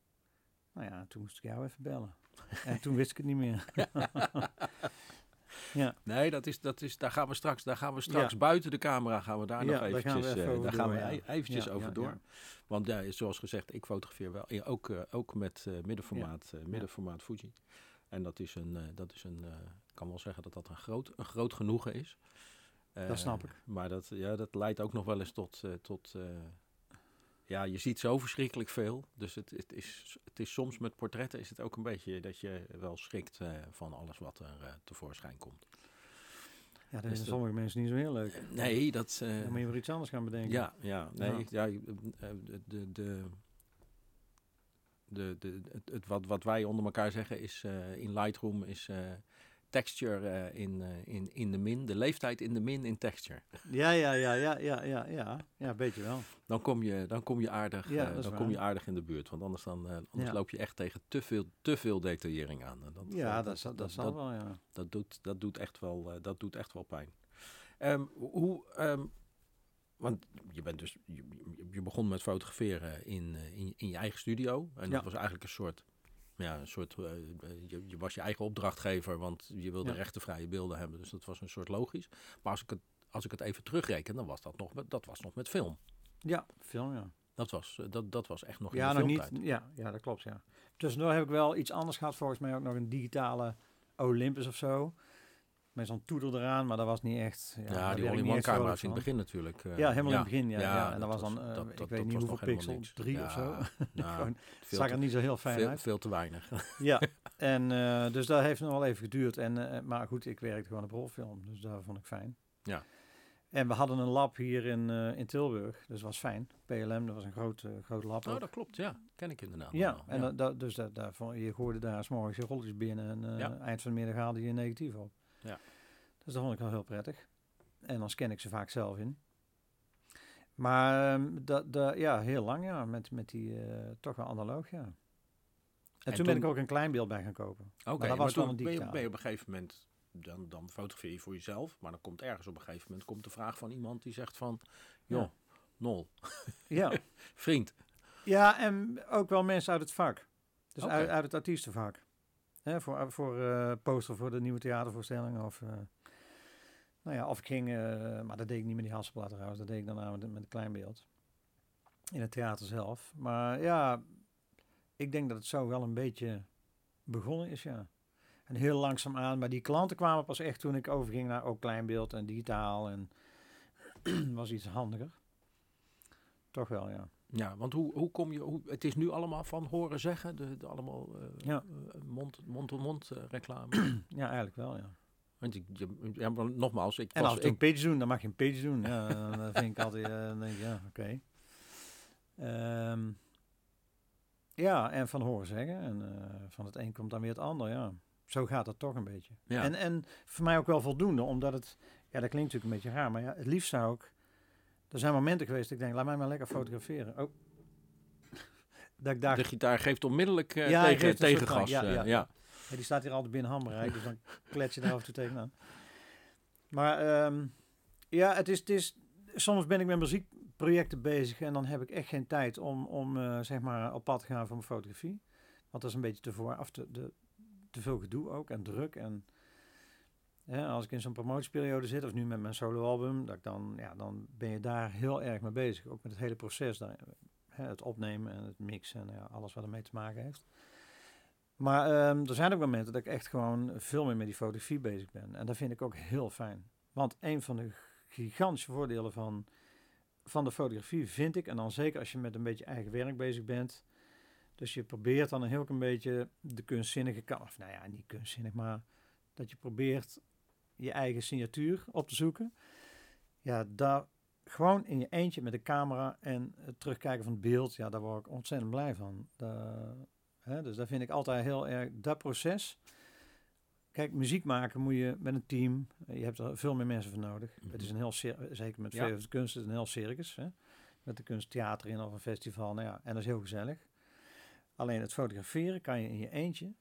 S4: Nou ja, toen moest ik jou even bellen. en toen wist ik het niet meer. ja,
S2: nee, dat is, dat is, daar gaan we straks, daar gaan we straks
S4: Ja.
S2: buiten de camera gaan we daar
S4: Ja,
S2: nog
S4: daar gaan we
S2: eventjes,
S4: even
S2: eh,
S4: over
S2: daar
S4: door,
S2: gaan we e- eventjes over door. Want ja, zoals gezegd, ik fotografeer wel, ja, ook, eh, ook met eh, middenformaat, eh, middenformaat Fuji. En dat is een, eh, dat is een, eh, ik kan wel zeggen dat dat een groot, een groot genoegen is.
S4: Dat
S2: Eh,
S4: snap ik.
S2: Maar dat, ja, dat leidt ook nog wel eens tot, tot ja, je ziet zo verschrikkelijk veel. Dus het, het, is, het is soms met portretten is het ook een beetje dat je wel schrikt van alles wat er tevoorschijn komt.
S4: ja dat
S2: Dus dat-
S4: sommige mensen niet zo heel leuk.
S2: Nee, dat...
S4: Dan moet je weer iets anders gaan bedenken.
S2: ja, ja, nee,
S4: Ja.
S2: ja. de, de, de, de, het, het wat, wat wij onder elkaar zeggen is eh, in Lightroom is eh, texture eh, in, in, in de min, de leeftijd in de min in texture.
S4: Ja, ja, ja, ja, ja, ja, ja, ja, beetje wel.
S2: Dan kom je, dan kom je, aardig,
S4: Ja, dat
S2: dan
S4: waar.
S2: kom je aardig in de buurt, want anders, dan, anders
S4: Ja.
S2: loop je echt tegen te veel, te veel detaillering aan. En dat,
S4: Ja, dat, zal- dat zal
S2: dat,
S4: wel, ja.
S2: dat doet, dat doet, echt, wel, dat doet echt wel pijn. Ehm, hoe, ehm, want je, bent dus, je, je- begon met fotograferen in, eh, in, in je eigen studio. En
S4: Ja.
S2: dat was eigenlijk een soort, ja, een soort eh, je, je was je eigen opdrachtgever, want je wilde
S4: Ja.
S2: rechtenvrije beelden hebben. Dus dat was een soort logisch. Maar als ik het, als ik het even terugreken, dan was dat nog met, dat was nog met film.
S4: Ja, film, ja.
S2: Dat was, eh, dat, dat was echt nog
S4: Ja,
S2: in de
S4: nog niet. Ja, ja, dat klopt, ja. Tussendoor heb ik wel iets anders gehad. Volgens mij ook nog een digitale Olympus of zo. Met zo'n toeter eraan, maar dat was niet echt... Ja,
S2: Ja,
S4: daar
S2: die all-in-one
S4: echt
S2: camera's
S4: vrolijk
S2: in het begin natuurlijk. eh,
S4: Ja, helemaal in het begin, ja. ja, en dat was dan, eh,
S2: dat-
S4: ik
S2: dat-
S4: weet
S2: dat
S4: niet
S2: was
S4: hoeveel
S2: nog helemaal
S4: pixel,
S2: niks.
S4: drie of zo.
S2: nou, veel
S4: zag er niet zo heel fijn
S2: veel,
S4: uit.
S2: veel te weinig.
S4: Ja, en eh, dus dat heeft nog wel even geduurd. En, maar goed, ik werkte gewoon op rolfilm, dus dat vond ik fijn.
S2: Ja.
S4: En we hadden een lab hier in, in Tilburg, dus dat was fijn. PLM, dat was een groot, groot lab.
S2: Oh,
S4: ook.
S2: dat klopt, ja. Ken ik inderdaad.
S4: Ja, en dat, dus dat, daar vond- je gooide daar 's morgens je rolletjes binnen en eind van de middag haalde je negatief op. Dus dat vond ik wel heel prettig. En dan scan ik ze vaak zelf in. Maar ehm, dat, dat, ja, heel lang ja, met, met die eh, toch wel analoog ja. En, toen,
S2: toen-
S4: ben ik ook een klein beeld bij gaan kopen.
S2: Oké,
S4: dat was wel een
S2: ben je, ben je op een gegeven moment, dan, dan fotografeer je voor jezelf, maar dan komt ergens op een gegeven moment komt de vraag van iemand die zegt van, joh,
S4: Ja.
S2: nol,
S4: Ja.
S2: vriend.
S4: ja, en ook wel mensen uit het vak. Dus uit, uit het artiestenvak. Hè, voor voor eh, poster voor de nieuwe theatervoorstelling of... eh, nou ja, of ik ging, eh, maar dat deed ik niet met die Hasselblad trouwens, dat deed ik daarna met, met een klein beeld. In het theater zelf. Maar ja, ik denk dat het zo wel een beetje begonnen is, ja. En heel langzaam aan. Maar die klanten kwamen pas echt toen ik overging naar ook kleinbeeld en digitaal. En was iets handiger. Toch wel, ja.
S2: Ja, want hoe, hoe kom je, hoe, het is nu allemaal van horen zeggen, de, de allemaal eh,
S4: Ja.
S2: eh, mond- eh, reclame.
S4: Ja, eigenlijk wel, ja.
S2: Want je, je, ja, maar nogmaals, ik
S4: En als je een
S2: ik,
S4: page doen, dan mag je een page doen. Ja, dan vind ik altijd, eh, denk ik, ja, oké. Ehm, ja, en van horen zeggen. En eh, van het een komt dan weer het ander, ja. Zo gaat het toch een beetje.
S2: Ja.
S4: En, en voor mij ook wel voldoende, omdat het... Ja, dat klinkt natuurlijk een beetje raar, maar ja, het liefst zou ik... Er zijn momenten geweest, dat ik denk, laat mij maar lekker fotograferen. Oh. dat ik daar...
S2: de gitaar geeft onmiddellijk eh,
S4: Ja, hij
S2: tegen, tegengas.
S4: ja,
S2: eh,
S4: ja.
S2: ja.
S4: Die staat hier altijd binnen handbereik, dus dan klets je er af en toe tegenaan. Maar ehm, ja, het is, het is, soms ben ik met muziekprojecten bezig en dan heb ik echt geen tijd om, om eh, zeg maar op pad te gaan voor mijn fotografie. Want dat is een beetje te voor, of te, te veel gedoe ook en druk. En als ik in zo'n promotieperiode zit, of nu met mijn soloalbum, dan, ja, dan ben je daar heel erg mee bezig. Ook met het hele proces, daar, hè, het opnemen en het mixen en ja, alles wat ermee te maken heeft. Maar ehm, er zijn ook momenten dat ik echt gewoon veel meer met die fotografie bezig ben. En dat vind ik ook heel fijn. Want een van de gigantische voordelen van, van de fotografie vind ik, en dan zeker als je met een beetje eigen werk bezig bent. Dus je probeert dan heel een beetje de kunstzinnige kant, of nou ja, niet kunstzinnig, maar dat je probeert je eigen signatuur op te zoeken. Ja, daar gewoon in je eentje met de camera en het terugkijken van het beeld, ja, daar word ik ontzettend blij van. Daar, Hè, dus dat vind ik altijd heel erg, dat proces. Kijk, muziek maken moet je met een team, je hebt er veel meer mensen voor nodig.
S2: Mhm.
S4: Het is een heel, zeker met
S2: Ja.
S4: de kunst, is het een heel circus. Hè? Met de kunsttheater in of een festival, nou ja, en dat is heel gezellig. Alleen het fotograferen kan je in je eentje,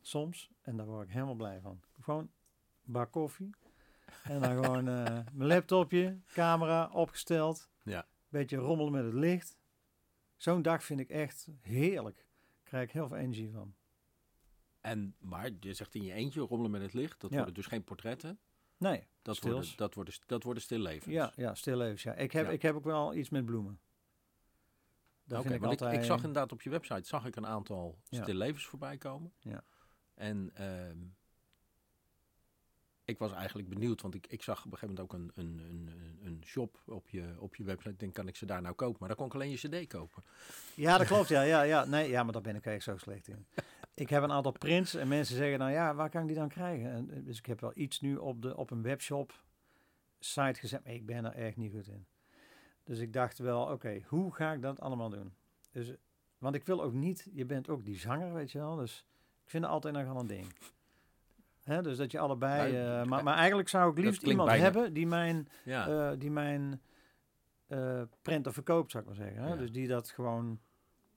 S4: soms, en daar word ik helemaal blij van. Gewoon bak koffie en dan gewoon eh, mijn laptopje, camera opgesteld,
S2: Ja.
S4: beetje rommelen met het licht. Zo'n dag vind ik echt heerlijk krijg ik heel veel energie van.
S2: En, maar je zegt in je eentje rommelen met het licht. Dat
S4: Ja.
S2: worden dus geen portretten.
S4: Nee,
S2: Dat
S4: Stils.
S2: worden, dat, worden, dat worden stillevens.
S4: ja, ja, stillevens. Ja. Ik, heb,
S2: Ja.
S4: ik heb ook wel iets met bloemen. Dat
S2: Oké,
S4: ik altijd...
S2: ik, zag inderdaad op je website zag ik een aantal stillevens voorbij komen.
S4: Ja.
S2: En ehm, ik was eigenlijk benieuwd, want ik, ik zag op een gegeven moment ook een, een, een, een- shop op je, op je website. Ik denk, kan ik ze daar nou kopen? Maar dan kon ik alleen je cd kopen.
S4: Ja, dat klopt. Ja, ja, ja. Nee, ja, maar daar ben ik echt zo slecht in. Ik heb een aantal prints en mensen zeggen dan, ja, waar kan ik die dan krijgen? En, eh, dus ik heb wel iets nu op, de, op een webshop site gezet, maar ik ben er echt niet goed in. Dus ik dacht wel, oké, hoe ga ik dat allemaal doen? Dus, want ik wil ook niet, je bent ook die zanger, weet je wel. Dus ik vind altijd nog wel een ding. Hè, dus dat je allebei...
S2: Nou,
S4: eh, maar, maar eigenlijk zou ik liefst iemand
S2: bijna-
S4: hebben die mijn
S2: Ja,
S4: eh, die mijn eh printer verkoopt, zou ik maar zeggen. Hè?
S2: Ja.
S4: Dus die dat gewoon...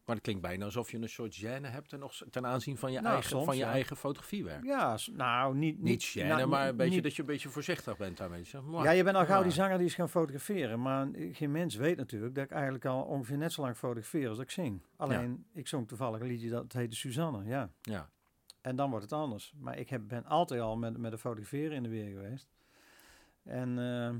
S2: maar het klinkt bijna alsof je een soort gêne hebt ten, nog, ten aanzien van je,
S4: Nou,
S2: eigen,
S4: soms,
S2: van je
S4: ja.
S2: eigen fotografiewerk.
S4: Ja, nou, niet...
S2: Niet gêne,
S4: nou,
S2: maar een beetje
S4: niet-
S2: dat je een beetje voorzichtig bent daarmee. Zeg, maar,
S4: Ja, je bent al gauw
S2: maar-
S4: die zanger die is gaan fotograferen. Maar geen mens weet natuurlijk dat ik eigenlijk al ongeveer net zo lang fotografeer als dat ik zing. Alleen, ik zong toevallig een liedje dat heette Suzanne, ja.
S2: Ja.
S4: En dan wordt het anders. Maar ik heb, ben altijd al met, met de fotograferen in de weer geweest. En, eh,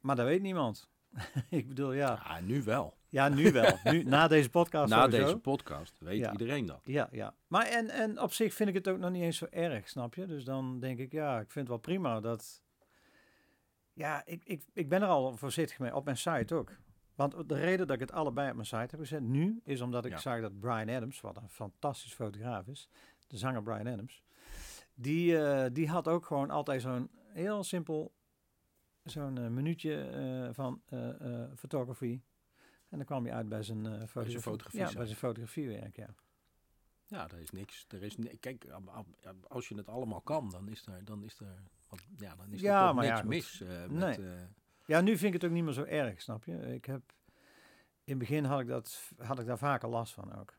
S4: maar dat weet niemand. ik bedoel, ja.
S2: ja, nu wel.
S4: Ja, nu wel. Nu, na deze podcast
S2: Na
S4: sowieso.
S2: deze podcast weet
S4: Ja.
S2: iedereen dat.
S4: Ja, ja. Maar en, en op zich vind ik het ook nog niet eens zo erg, snap je? Dus dan denk ik, ja, ik vind het wel prima dat... Ja, ik, ik, ik ben er al voorzichtig mee, op mijn site ook. Want de reden dat ik het allebei op mijn site heb gezet nu, is omdat ik
S2: Ja.
S4: zag dat Brian Adams, wat een fantastisch fotograaf is, de zanger Brian Adams, die, eh, die had ook gewoon altijd zo'n heel simpel, zo'n eh, minuutje eh, van fotografie. En dan kwam je uit bij zijn, fotografie.
S2: fotografie
S4: Ja, bij zijn fotografiewerk, ja.
S2: Ja, er is niks. Er is, kijk, als je het allemaal kan, dan is er, dan is er, wat- ja, dan is er
S4: Ja,
S2: toch
S4: maar
S2: niks
S4: ja,
S2: mis. met,
S4: Nee. Ja, nu vind ik het ook niet meer zo erg, snap je? Ik heb, in het begin had ik, dat, had ik daar vaker last van ook.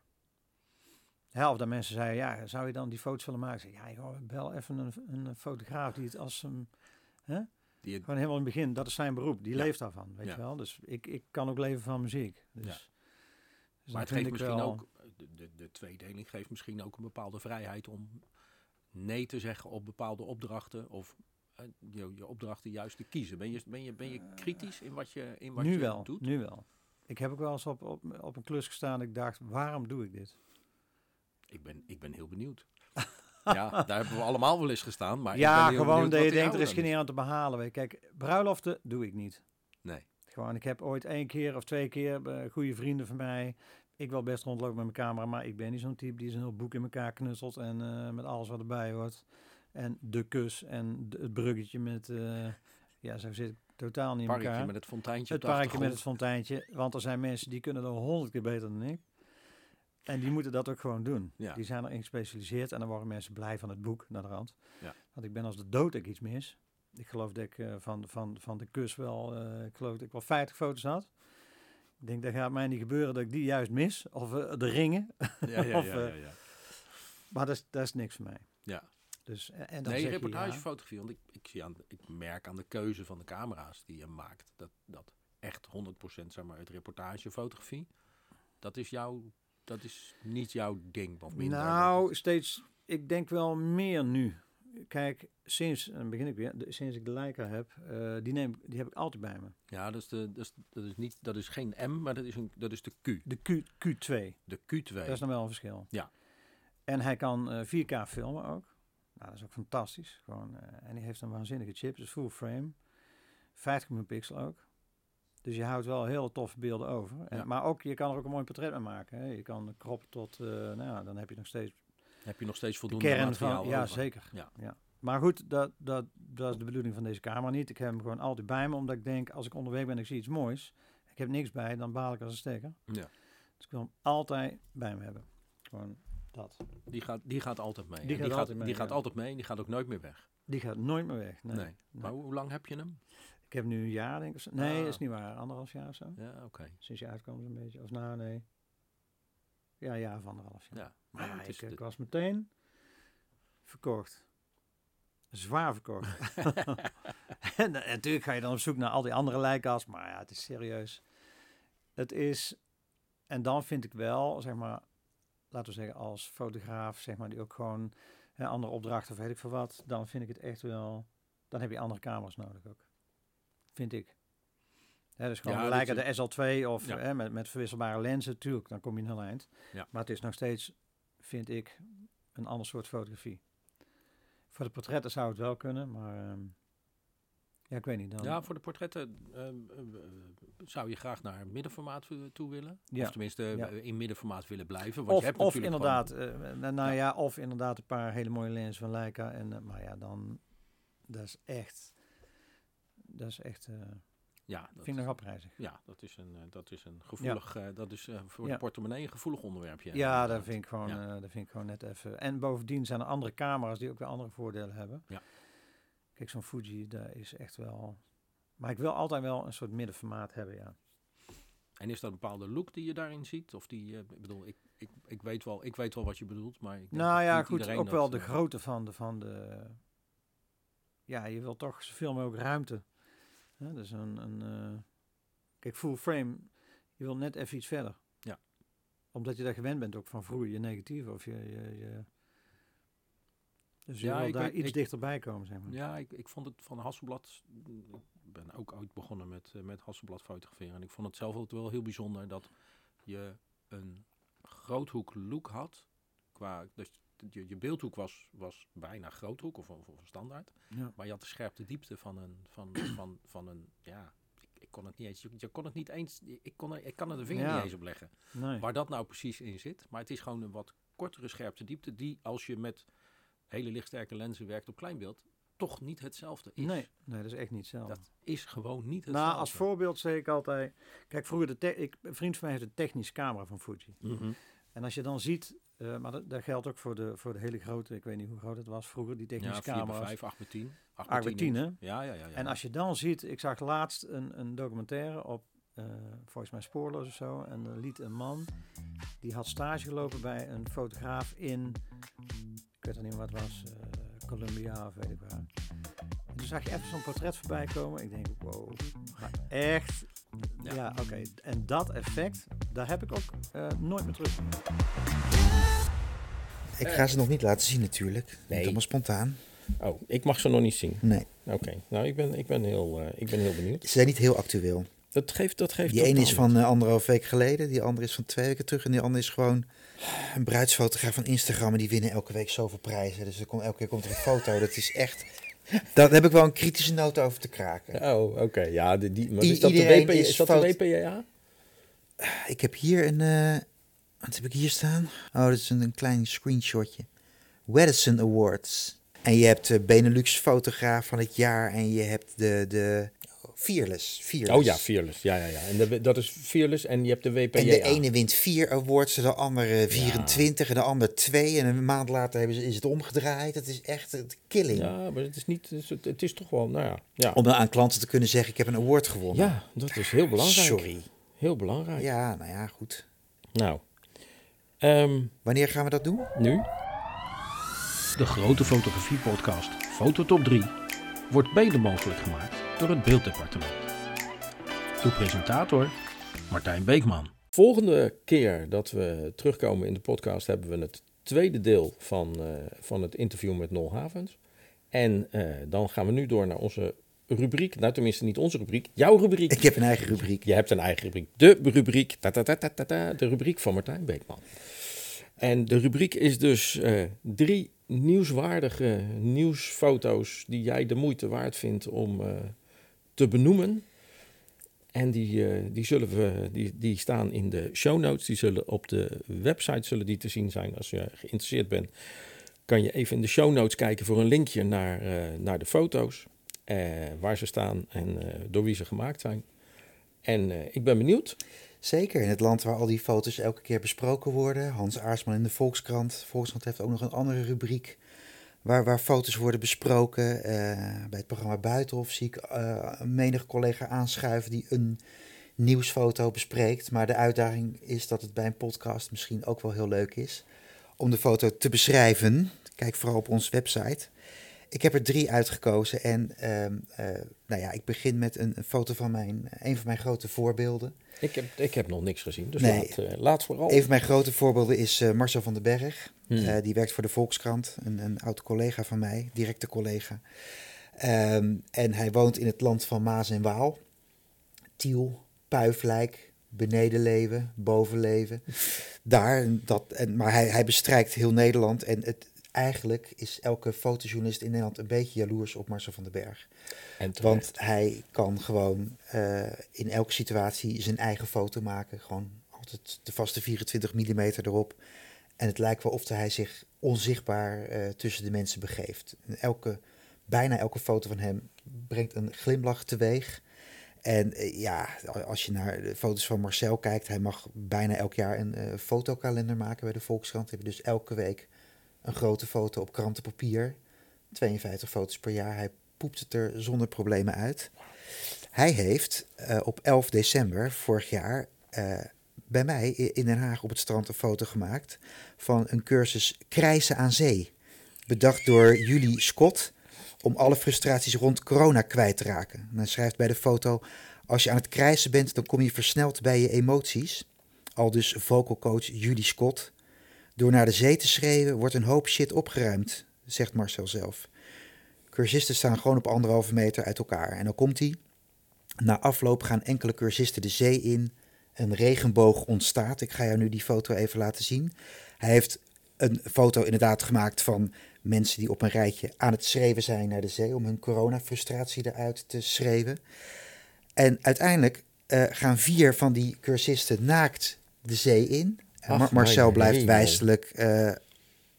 S4: Ja, of dat mensen zeiden, ja, zou je dan die foto's willen maken? Ik zei, ja, joh, bel even een, een fotograaf die het als een... Hè?
S2: die,
S4: Gewoon helemaal in het begin, dat is zijn beroep. Die
S2: Ja.
S4: leeft daarvan, weet
S2: Ja.
S4: je wel. Dus ik, ik kan ook leven van muziek. Dus,
S2: Ja.
S4: dus
S2: maar het geeft misschien
S4: wel-
S2: ook, de, de, de tweedeling geeft misschien ook een bepaalde vrijheid om nee te zeggen op bepaalde opdrachten. Of eh, je, je opdrachten juist te kiezen. Ben je, ben je, ben je kritisch in wat je, in wat
S4: nu
S2: je
S4: wel,
S2: doet?
S4: nu wel. Ik heb ook wel eens op, op, op een klus gestaan. Ik dacht, waarom doe ik dit?
S2: Ik, ben, ik ben heel benieuwd. Ja, daar hebben we allemaal wel eens gestaan. Maar ik
S4: ja, gewoon dat je denkt, er is geen aan te behalen. Kijk, bruiloften doe ik niet.
S2: Nee.
S4: Gewoon, ik heb ooit één keer of twee keer eh, goede vrienden van mij. Ik wil best rondlopen met mijn camera, maar ik ben niet zo'n type die zijn heel boek in elkaar knutselt en eh, met alles wat erbij hoort. En de kus en de- het bruggetje met, eh, ja, zo zit ik totaal niet in
S2: Parkje
S4: elkaar.
S2: met het fonteintje
S4: Het parkje met het fonteintje, want er zijn mensen die kunnen er honderd keer beter dan ik. En die moeten dat ook gewoon doen.
S2: Ja.
S4: Die zijn erin gespecialiseerd en dan worden mensen blij van het boek naar de rand.
S2: Ja.
S4: Want ik ben als de dood ik iets mis. Ik geloof dat ik eh, van, van, van de kus wel, eh, ik geloof dat ik wel 50 foto's had. Ik denk dat gaat mij niet gebeuren dat ik die juist mis. Of eh, de ringen.
S2: Ja, ja,
S4: Of,
S2: ja, ja, ja.
S4: Maar dat is, dat is niks voor mij.
S2: Ja.
S4: Dus, en dan
S2: Nee, reportagefotografie. Want ik, ik, zie aan, ik merk aan de keuze van de camera's die je maakt. Dat, dat echt 100% zeg maar, uit reportagefotografie. Dat is, jouw, dat is niet jouw ding. Of minder.
S4: Nou, steeds, ik denk wel meer nu. Kijk, sinds, dan begin ik weer, sinds ik de Leica heb, eh, die, neem, die heb ik altijd bij me.
S2: Ja, dat is, de, dat, is, dat, is niet, dat is geen M, maar dat is, een, dat is de Q.
S4: De Q, Q2,
S2: De Q2.
S4: dat is dan wel een verschil.
S2: Ja.
S4: En hij kan eh, 4K filmen ook. Nou, dat is ook fantastisch. Gewoon, eh, en hij heeft een waanzinnige chip, dus full frame. 50 miljoen pixel ook. Dus je houdt wel heel toffe beelden over. En,
S2: Ja.
S4: Maar ook, je kan er ook een mooi portret mee maken. Hè. Je kan kroppen tot, eh, nou ja, dan heb je nog steeds
S2: Heb je nog steeds
S4: de
S2: voldoende
S4: kern
S2: materiaal
S4: van, ja
S2: over.
S4: zeker.
S2: Ja.
S4: Maar goed, dat, dat, dat is de bedoeling van deze camera niet. Ik heb hem gewoon altijd bij me, omdat ik denk, als ik onderweg ben en ik zie iets moois, ik heb niks bij, dan baal ik als een stekker.
S2: Ja.
S4: Dus ik wil hem altijd bij me hebben. Gewoon dat.
S2: Die, gaat, die gaat altijd mee.
S4: Die gaat
S2: die,
S4: altijd mee,
S2: die gaat
S4: ja.
S2: altijd mee en die gaat ook nooit meer weg.
S4: Die gaat nooit meer weg. Nee.
S2: Nee. Maar hoe lang heb je hem?
S4: Ik heb nu een jaar, denk ik. zo. Nee,
S2: Ah.
S4: is niet waar. Anderhalf jaar of zo.
S2: Ja, oké.
S4: Sinds je uitkwam zo'n beetje. Of nou, nee. Ja, een jaar of anderhalf jaar.
S2: Ja.
S4: Maar ja,
S2: het is
S4: ik, ik was meteen verkocht. Zwaar verkocht. en, natuurlijk ga je dan op zoek naar al die andere lijkas, maar ja, het is serieus. Het is, en dan vind ik wel, zeg maar, laten we zeggen als fotograaf, zeg maar, die ook gewoon hè, andere opdrachten of weet ik veel wat, dan vind ik het echt wel, dan heb je andere camera's nodig ook. Vind ik. Hè, dus gewoon
S2: Ja,
S4: lijken de SL2 of
S2: Ja.
S4: met, met verwisselbare lenzen, natuurlijk, dan kom je een heel eind.
S2: Ja.
S4: Maar het is nog steeds, vind ik, een ander soort fotografie. Voor de portretten zou het wel kunnen, maar ehm, ja, ik weet niet. Dan,
S2: Ja, voor de portretten ehm, eh, eh, zou je graag naar middenformaat toe- toe willen.
S4: Ja.
S2: Of tenminste
S4: Ja.
S2: eh, in middenformaat willen blijven. Want
S4: of,
S2: je hebt
S4: of inderdaad, eh, nou, nou
S2: Ja.
S4: of inderdaad een paar hele mooie lenzen van Leica. En, eh, maar ja, dan, dat is echt, dat is echt, eh,
S2: ja, dat,
S4: vind ik nog wel prijzig.
S2: ja, dat is een, eh, dat is een gevoelig, eh, dat is voor
S4: Ja.
S2: de portemonnee een gevoelig onderwerpje.
S4: Ja, dat vind ik gewoon,
S2: Ja.
S4: dat vind ik gewoon net even. En bovendien zijn er andere camera's die ook weer andere voordelen hebben.
S2: Ja.
S4: Kijk, zo'n Fuji, daar is echt wel. Maar ik wil altijd wel een soort middenformaat hebben, ja.
S2: En is dat een bepaalde look die je daarin ziet? Of die, ik bedoel, ik, ik, ik, weet wel, ik weet wel wat je bedoelt, maar ik denk
S4: Nou
S2: dat
S4: ja, goed, ook wel de grootte van de, van de... Ja, je wil toch zoveel mogelijk ruimte. Hè, dus een... een eh, kijk, full frame, je wil net even iets verder.
S2: Ja.
S4: Omdat je daar gewend bent ook van vroeger, je negatieve of je... je, je dus je
S2: Ja,
S4: wil
S2: ik
S4: daar
S2: weet-
S4: iets
S2: ik-
S4: dichterbij komen, zeg maar.
S2: Ja, ik, ik vond het van Hasselblad. Ik ben ook ooit begonnen met, eh, met Hasselblad fotograferen. En ik vond het zelf ook wel heel bijzonder dat je een groothoek look had. Qua, dus je, je beeldhoek was, was bijna groothoek of, of, standaard.
S4: Ja.
S2: Maar je had de scherpte diepte van een, van, van, van een ja, ik, ik kon het niet eens, je, kon het niet eens, ik, kon er, ik kan er de vinger
S4: Ja.
S2: niet eens op leggen.
S4: Nee.
S2: Waar dat nou precies in zit. Maar het is gewoon een wat kortere scherpte diepte die als je met hele lichtsterke lenzen werkt op kleinbeeld, toch niet hetzelfde is.
S4: nee, nee, dat is echt niet hetzelfde.
S2: Dat is gewoon niet hetzelfde.
S4: Nou, als voorbeeld zeg ik altijd... Kijk, vroeger, de ik, een vriend van mij heeft een technische camera van Fuji.
S2: Mhm.
S4: En als je dan ziet, eh, maar dat, dat geldt ook voor de, voor de hele grote, ik weet niet hoe groot het was vroeger, die technische
S2: Ja, 4 bij
S4: camera's.
S2: 5, 8 bij 10. 8
S4: 8 bij 10, hè?
S2: Ja, ja, ja. ja.
S4: En als je dan ziet, ik zag laatst een, een documentaire op, eh, volgens mij Spoorloos of zo, en er liet een man, die had stage gelopen bij een fotograaf in, ik weet niet wat het was, eh, Columbia of weet ik waar. En toen zag je even zo'n portret voorbij komen. Ik denk, wow, maar echt,
S2: Ja.
S4: ja, oké. En dat effect, daar heb ik ook eh, nooit meer terug.
S3: Ik ga ze nog niet laten zien natuurlijk. Niet
S5: Nee.
S3: allemaal spontaan.
S5: Oh, ik mag ze nog niet zien.
S3: Nee,
S5: Oké, nou ik ben, ik ben, heel, eh, ik ben heel benieuwd.
S3: ze zijn niet heel actueel.
S2: Dat geeft, dat geeft
S3: Die ene
S2: totaal
S3: is van eh, anderhalf week geleden, die andere is van twee weken terug. En die andere is gewoon een bruidsfotograaf van Instagram. En die winnen elke week zoveel prijzen. Dus er komt, elke keer komt er een foto. Dat is echt... Daar heb ik wel een kritische noot over te kraken.
S2: Oh, oké. Ja, die, die, maar is dat, de, WP,
S3: is
S2: is dat de
S3: fout-
S2: WPA?
S3: Ik heb hier een... eh, wat heb ik hier staan? Oh, dat is een, een klein screenshotje. Wedison Awards. En je hebt de Benelux fotograaf van het jaar. En je hebt de... de Fearless. Fearless.
S2: Oh ja, Fearless. Ja, ja, ja. En de, dat is Fearless en je hebt de WPA.
S3: En de ene wint vier awards, de andere 24 en de ander twee. En een maand later hebben ze, is het omgedraaid. Het is echt een killing.
S2: Ja, maar het is niet. Het is, het is toch wel, nou ja. Ja,
S3: Om dan aan klanten te kunnen zeggen, ik heb een award gewonnen.
S2: ja dat is heel belangrijk.
S3: Sorry.
S2: Heel belangrijk.
S3: Ja, nou ja, goed.
S2: Nou, ehm,
S3: Wanneer gaan we dat doen?
S2: nu?
S6: De grote fotografie-podcast Fototop 3 wordt mede mogelijk gemaakt door het Beelddepartement. Uw presentator Martijn Beekman.
S2: Volgende keer dat we terugkomen in de podcast hebben we het tweede deel van, eh, van het interview met Nol Havens. En eh, dan gaan we nu door naar onze rubriek. Nou, tenminste niet onze rubriek, jouw rubriek.
S3: Ik heb een eigen rubriek.
S2: Je hebt een eigen rubriek. De rubriek, ta -ta -ta -ta -ta -ta, de rubriek van Martijn Beekman. En de rubriek is dus eh, drie nieuwswaardige nieuwsfoto's die jij de moeite waard vindt om eh, te benoemen. En die, eh, die, zullen we, die, die staan in de show notes. Die zullen op de website zullen die te zien zijn. Als je geïnteresseerd bent, kan je even in de show notes kijken voor een linkje naar, naar de foto's. Eh, waar ze staan en eh, door wie ze gemaakt zijn. En eh, ik ben benieuwd.
S3: Zeker, in het land waar al die foto's elke keer besproken worden. Hans Aarsman in de Volkskrant. Volkskrant heeft ook nog een andere rubriek waar, waar foto's worden besproken. Bij het programma Buitenhof zie ik een menig collega aanschuiven die een nieuwsfoto bespreekt. Maar de uitdaging is dat het bij een podcast misschien ook wel heel leuk is om de foto te beschrijven. Kijk vooral op onze website. Ik heb er drie uitgekozen en ehm, eh, nou ja, ik begin met een, een foto van mijn, een van mijn grote voorbeelden.
S2: Ik heb, ik heb nog niks gezien, dus
S3: Nee.
S2: laat, eh, laat vooral.
S3: Een van mijn grote voorbeelden is eh, Marcel van den Berg.
S2: Hmm.
S3: Die werkt voor de Volkskrant, een, een oud collega van mij, directe collega. Ehm, en hij woont in het land van Maas en Waal. Tiel, Puiflijk, Benedenleven, Bovenleven. Daar, dat, en, maar hij, hij bestrijkt heel Nederland. En het, eigenlijk is elke fotojournalist in Nederland een beetje jaloers op Marcel van den Berg.
S2: en.
S3: Want hij kan gewoon eh, in elke situatie zijn eigen foto maken. Gewoon altijd de vaste 24 mm erop. En het lijkt wel of hij zich onzichtbaar eh, tussen de mensen begeeft. En Elke, bijna elke foto van hem brengt een glimlach teweeg. En eh, ja, als je naar de foto's van Marcel kijkt, hij mag bijna elk jaar een fotokalender maken bij de Volkskrant. Heeft dus elke week een grote foto op krantenpapier. 52 foto's per jaar. Hij poept het er zonder problemen uit. Hij heeft eh, op 11 december vorig jaar eh, bij mij in Den Haag op het strand een foto gemaakt van een cursus krijsen aan zee. Bedacht door Julie Scott om alle frustraties rond corona kwijt te raken. En hij schrijft bij de foto, als je aan het krijsen bent, dan kom je versneld bij je emoties. Al dus vocal coach Julie Scott. Door naar de zee te schreeuwen wordt een hoop shit opgeruimd, zegt Marcel zelf. Cursisten staan gewoon op anderhalve meter uit elkaar. En dan komt hij. Na afloop gaan enkele cursisten de zee in. Een regenboog ontstaat. Ik ga jou nu die foto even laten zien. Hij heeft een foto inderdaad gemaakt van mensen die op een rijtje aan het schreeuwen zijn naar de zee. Om hun coronafrustratie eruit te schreeuwen. En uiteindelijk eh, gaan vier van die cursisten naakt de zee in.
S2: Ach,
S3: Marcel blijft wijselijk eh,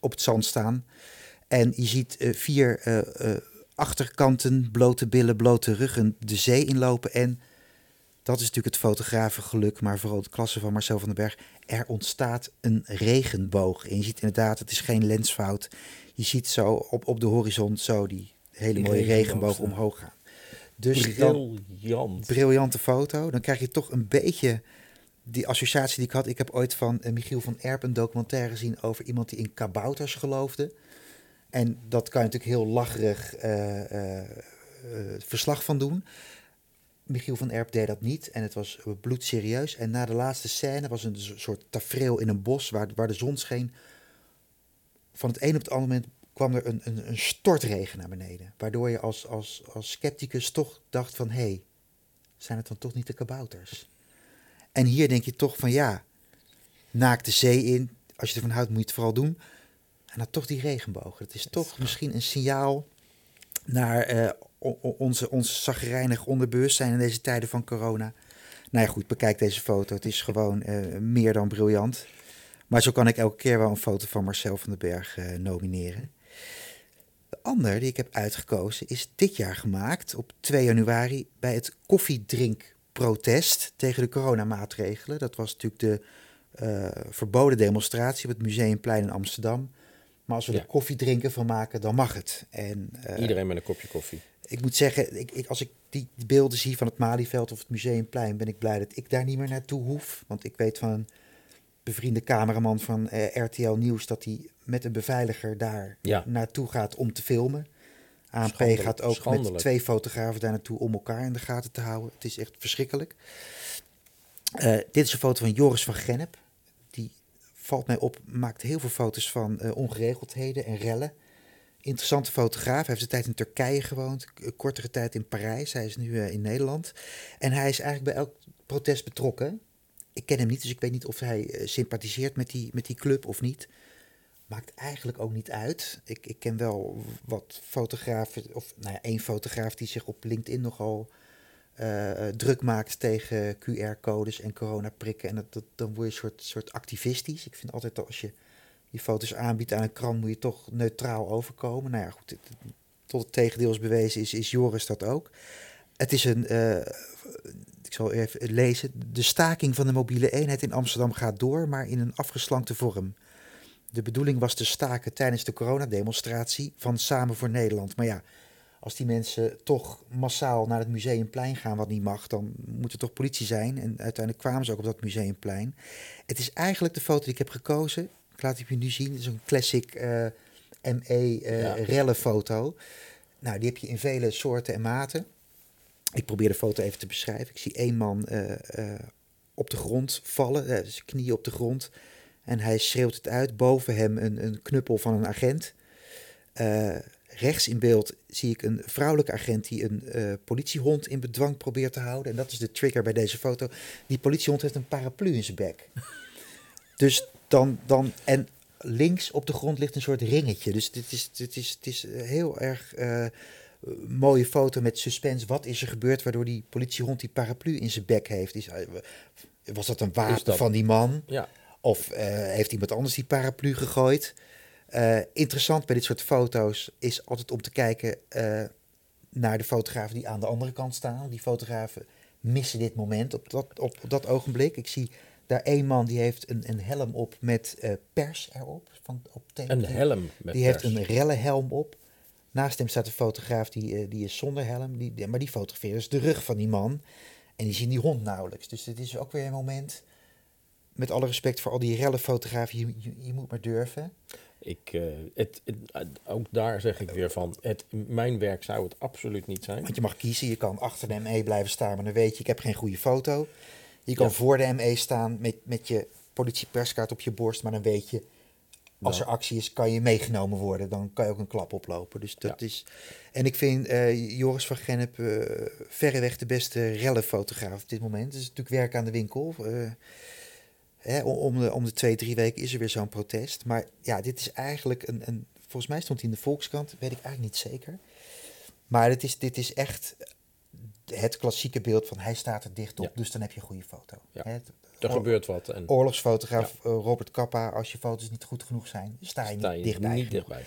S3: op het zand staan. En je ziet eh, vier eh, achterkanten, blote billen, blote ruggen de zee inlopen. En dat is natuurlijk het fotografengeluk, maar vooral de klasse van Marcel van den Berg. Er ontstaat een regenboog. En je ziet inderdaad, het is geen lensfout. Je ziet zo op, op de horizon zo die hele
S2: Die
S3: mooie
S2: regenboog
S3: omhoog gaan. Dus dan,
S2: Briljant.
S3: briljante foto. Dan krijg je toch een beetje die associatie die ik had. Ik heb ooit van eh, Michiel van Erp een documentaire gezien over iemand die in kabouters geloofde. En dat kan je natuurlijk heel lacherig eh, eh, verslag van doen. Michiel van Erp deed dat niet en het was bloedserieus. En na de laatste scène was een soort tafereel in een bos waar, waar de zon scheen. Van het een op het andere moment kwam er een, een, een stortregen naar beneden. Waardoor je als, als, als scepticus toch dacht van... hé, hey, zijn het dan toch niet de kabouters? En hier denk je toch van ja, naakt de zee in. Als je ervan houdt, moet je het vooral doen. En dan toch die regenboog. Het is toch misschien een signaal naar o- onze, ons zagrijnig onderbewustzijn in deze tijden van corona. Nou ja, goed, bekijk deze foto. Het is gewoon eh, meer dan briljant. Maar zo kan ik elke keer wel een foto van Marcel van den Berg eh, nomineren. De ander die ik heb uitgekozen is dit jaar gemaakt op 2 januari bij het koffiedrinkprotest tegen de coronamaatregelen. Dat was natuurlijk de eh, verboden demonstratie op het Museumplein in Amsterdam. Maar als we
S2: Ja.
S3: er koffie drinken van maken, dan mag het. En, eh,
S2: Iedereen met een kopje koffie.
S3: ik moet zeggen, ik, ik, als ik die beelden zie van het Malieveld of het Museumplein, ben ik blij dat ik daar niet meer naartoe hoef. Want ik weet van een bevriende cameraman van eh, RTL Nieuws dat hij met een beveiliger daar
S2: Ja.
S3: naartoe gaat om te filmen. ANP gaat ook met twee fotografen daar naartoe om elkaar in de gaten te houden. Het is echt verschrikkelijk. Eh, dit is een foto van Joris van Gennep. Die valt mij op, maakt heel veel foto's van eh, ongeregeldheden en rellen. Interessante fotograaf. Hij heeft een tijd in Turkije gewoond, k- kortere tijd in Parijs. Hij is nu eh, in Nederland. En hij is eigenlijk bij elk protest betrokken. Ik ken hem niet, dus ik weet niet of hij eh, sympathiseert met die, met die club of niet. Maakt eigenlijk ook niet uit. Ik, ik ken wel wat fotografen, of nou ja, één fotograaf die zich op LinkedIn nogal eh, eh, druk maakt tegen QR-codes en coronaprikken. En dat, dat, dan word je een soort, soort activistisch. Ik vind altijd dat als je je foto's aanbiedt aan een krant, moet je toch neutraal overkomen. Nou ja, goed, tot het tegendeel is bewezen, is, is Joris dat ook. Het is een, eh, ik zal even lezen. De staking van de mobiele eenheid in Amsterdam gaat door, maar in een afgeslankte vorm. De bedoeling was te staken tijdens de coronademonstratie van Samen voor Nederland. Maar ja, als die mensen toch massaal naar het museumplein gaan, wat niet mag, dan moet er toch politie zijn. En uiteindelijk kwamen ze ook op dat museumplein. Het is eigenlijk de foto die ik heb gekozen. Ik laat het je nu zien. Het is een classic eh, ME eh
S2: Ja.
S3: rellenfoto. Nou, die heb je in vele soorten en maten. Ik probeer de foto even te beschrijven. Ik zie één man eh, op de grond vallen, zijn knieën op de grond. En hij schreeuwt het uit. Boven hem een, een knuppel van een agent. Eh, rechts in beeld zie ik een vrouwelijke agent die een eh, politiehond in bedwang probeert te houden. En dat is de trigger bij deze foto. Die politiehond heeft een paraplu in zijn bek. Dus dan, dan en links op de grond ligt een soort ringetje. Dus dit is, dit is, het is een heel erg eh, mooie foto met suspense. Wat is er gebeurd waardoor die politiehond die paraplu in zijn bek heeft? Is, was dat een wapen
S2: dat-
S3: van die man?
S2: Ja,
S3: Of eh, heeft iemand anders die paraplu gegooid? Eh, interessant bij dit soort foto's is altijd om te kijken eh, naar de fotografen die aan de andere kant staan. Die fotografen missen dit moment op dat, op dat ogenblik. Ik zie daar één man die heeft een, een helm op met pers erop. Van, op
S2: een helm met
S3: Die heeft een rellenhelm op. Naast hem staat een fotograaf die, die is zonder helm. Die, maar die fotografeert dus de rug van die man. En die zien die hond nauwelijks. Dus dit is ook weer een moment. Met alle respect voor al die rellenfotografen, je, je, je moet maar durven.
S2: Ik, eh, het, het- eh, ook daar zeg ik weer van, het, mijn werk zou het absoluut niet zijn.
S3: Want je mag kiezen, je kan achter de ME blijven staan, maar dan weet je, ik heb geen goede foto. Je kan
S2: Ja.
S3: voor de ME staan met, met je politieperskaart op je borst, maar dan weet je, als er actie is, kan je meegenomen worden. Dan kan je ook een klap oplopen. Dus dat
S2: Ja.
S3: is. En ik vind eh, Joris van Gennep verreweg de beste rellenfotograaf op dit moment. Het is natuurlijk werk aan de winkel. Hè, om- de, om de twee, drie weken is er weer zo'n protest. Maar ja, dit is eigenlijk een, een. Volgens mij stond hij in de Volkskrant, weet ik eigenlijk niet zeker. Maar dit is, dit is echt het klassieke beeld van hij staat er dicht op,
S2: Ja.
S3: dus dan heb je een goede foto.
S2: Ja.
S3: Hè,
S2: Er gebeurt wat en
S3: Oorlogsfotograaf eh, Robert Kappa, als je foto's niet goed genoeg zijn, sta je
S2: sta
S3: niet dichtbij.
S2: niet dichtbij.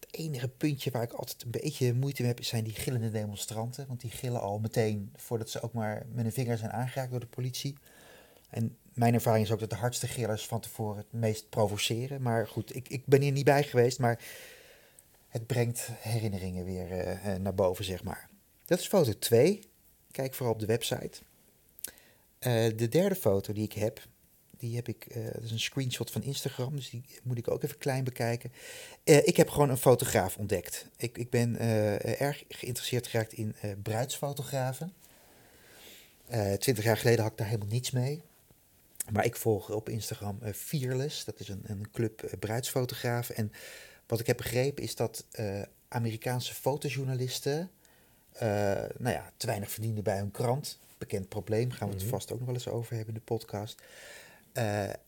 S3: Het enige puntje waar ik altijd een beetje moeite mee heb, zijn die gillende demonstranten. Want die gillen al meteen voordat ze ook maar met een vinger zijn aangeraakt door de politie. En mijn ervaring is ook dat de hardste gillers van tevoren het meest provoceren. Maar goed, ik, ik ben hier niet bij geweest, maar het brengt herinneringen weer eh, eh, naar boven, zeg maar. Dat is foto 2. Kijk vooral op de website. Eh, de derde foto die ik heb, die heb ik, dat is een screenshot van Instagram, dus die moet ik ook even klein bekijken. Ik heb gewoon een fotograaf ontdekt. Ik, ik ben erg geïnteresseerd geraakt in bruidsfotografen. Twintig jaar geleden had ik daar helemaal niets mee. Maar ik volg op Instagram eh, Fearless, dat is een, een club eh, bruidsfotografen. En wat ik heb begrepen is dat eh, Amerikaanse fotojournalisten nou ja, te weinig verdienden bij hun krant. Bekend probleem, gaan we het
S2: Mhm.
S3: vast ook nog wel eens over hebben in de podcast.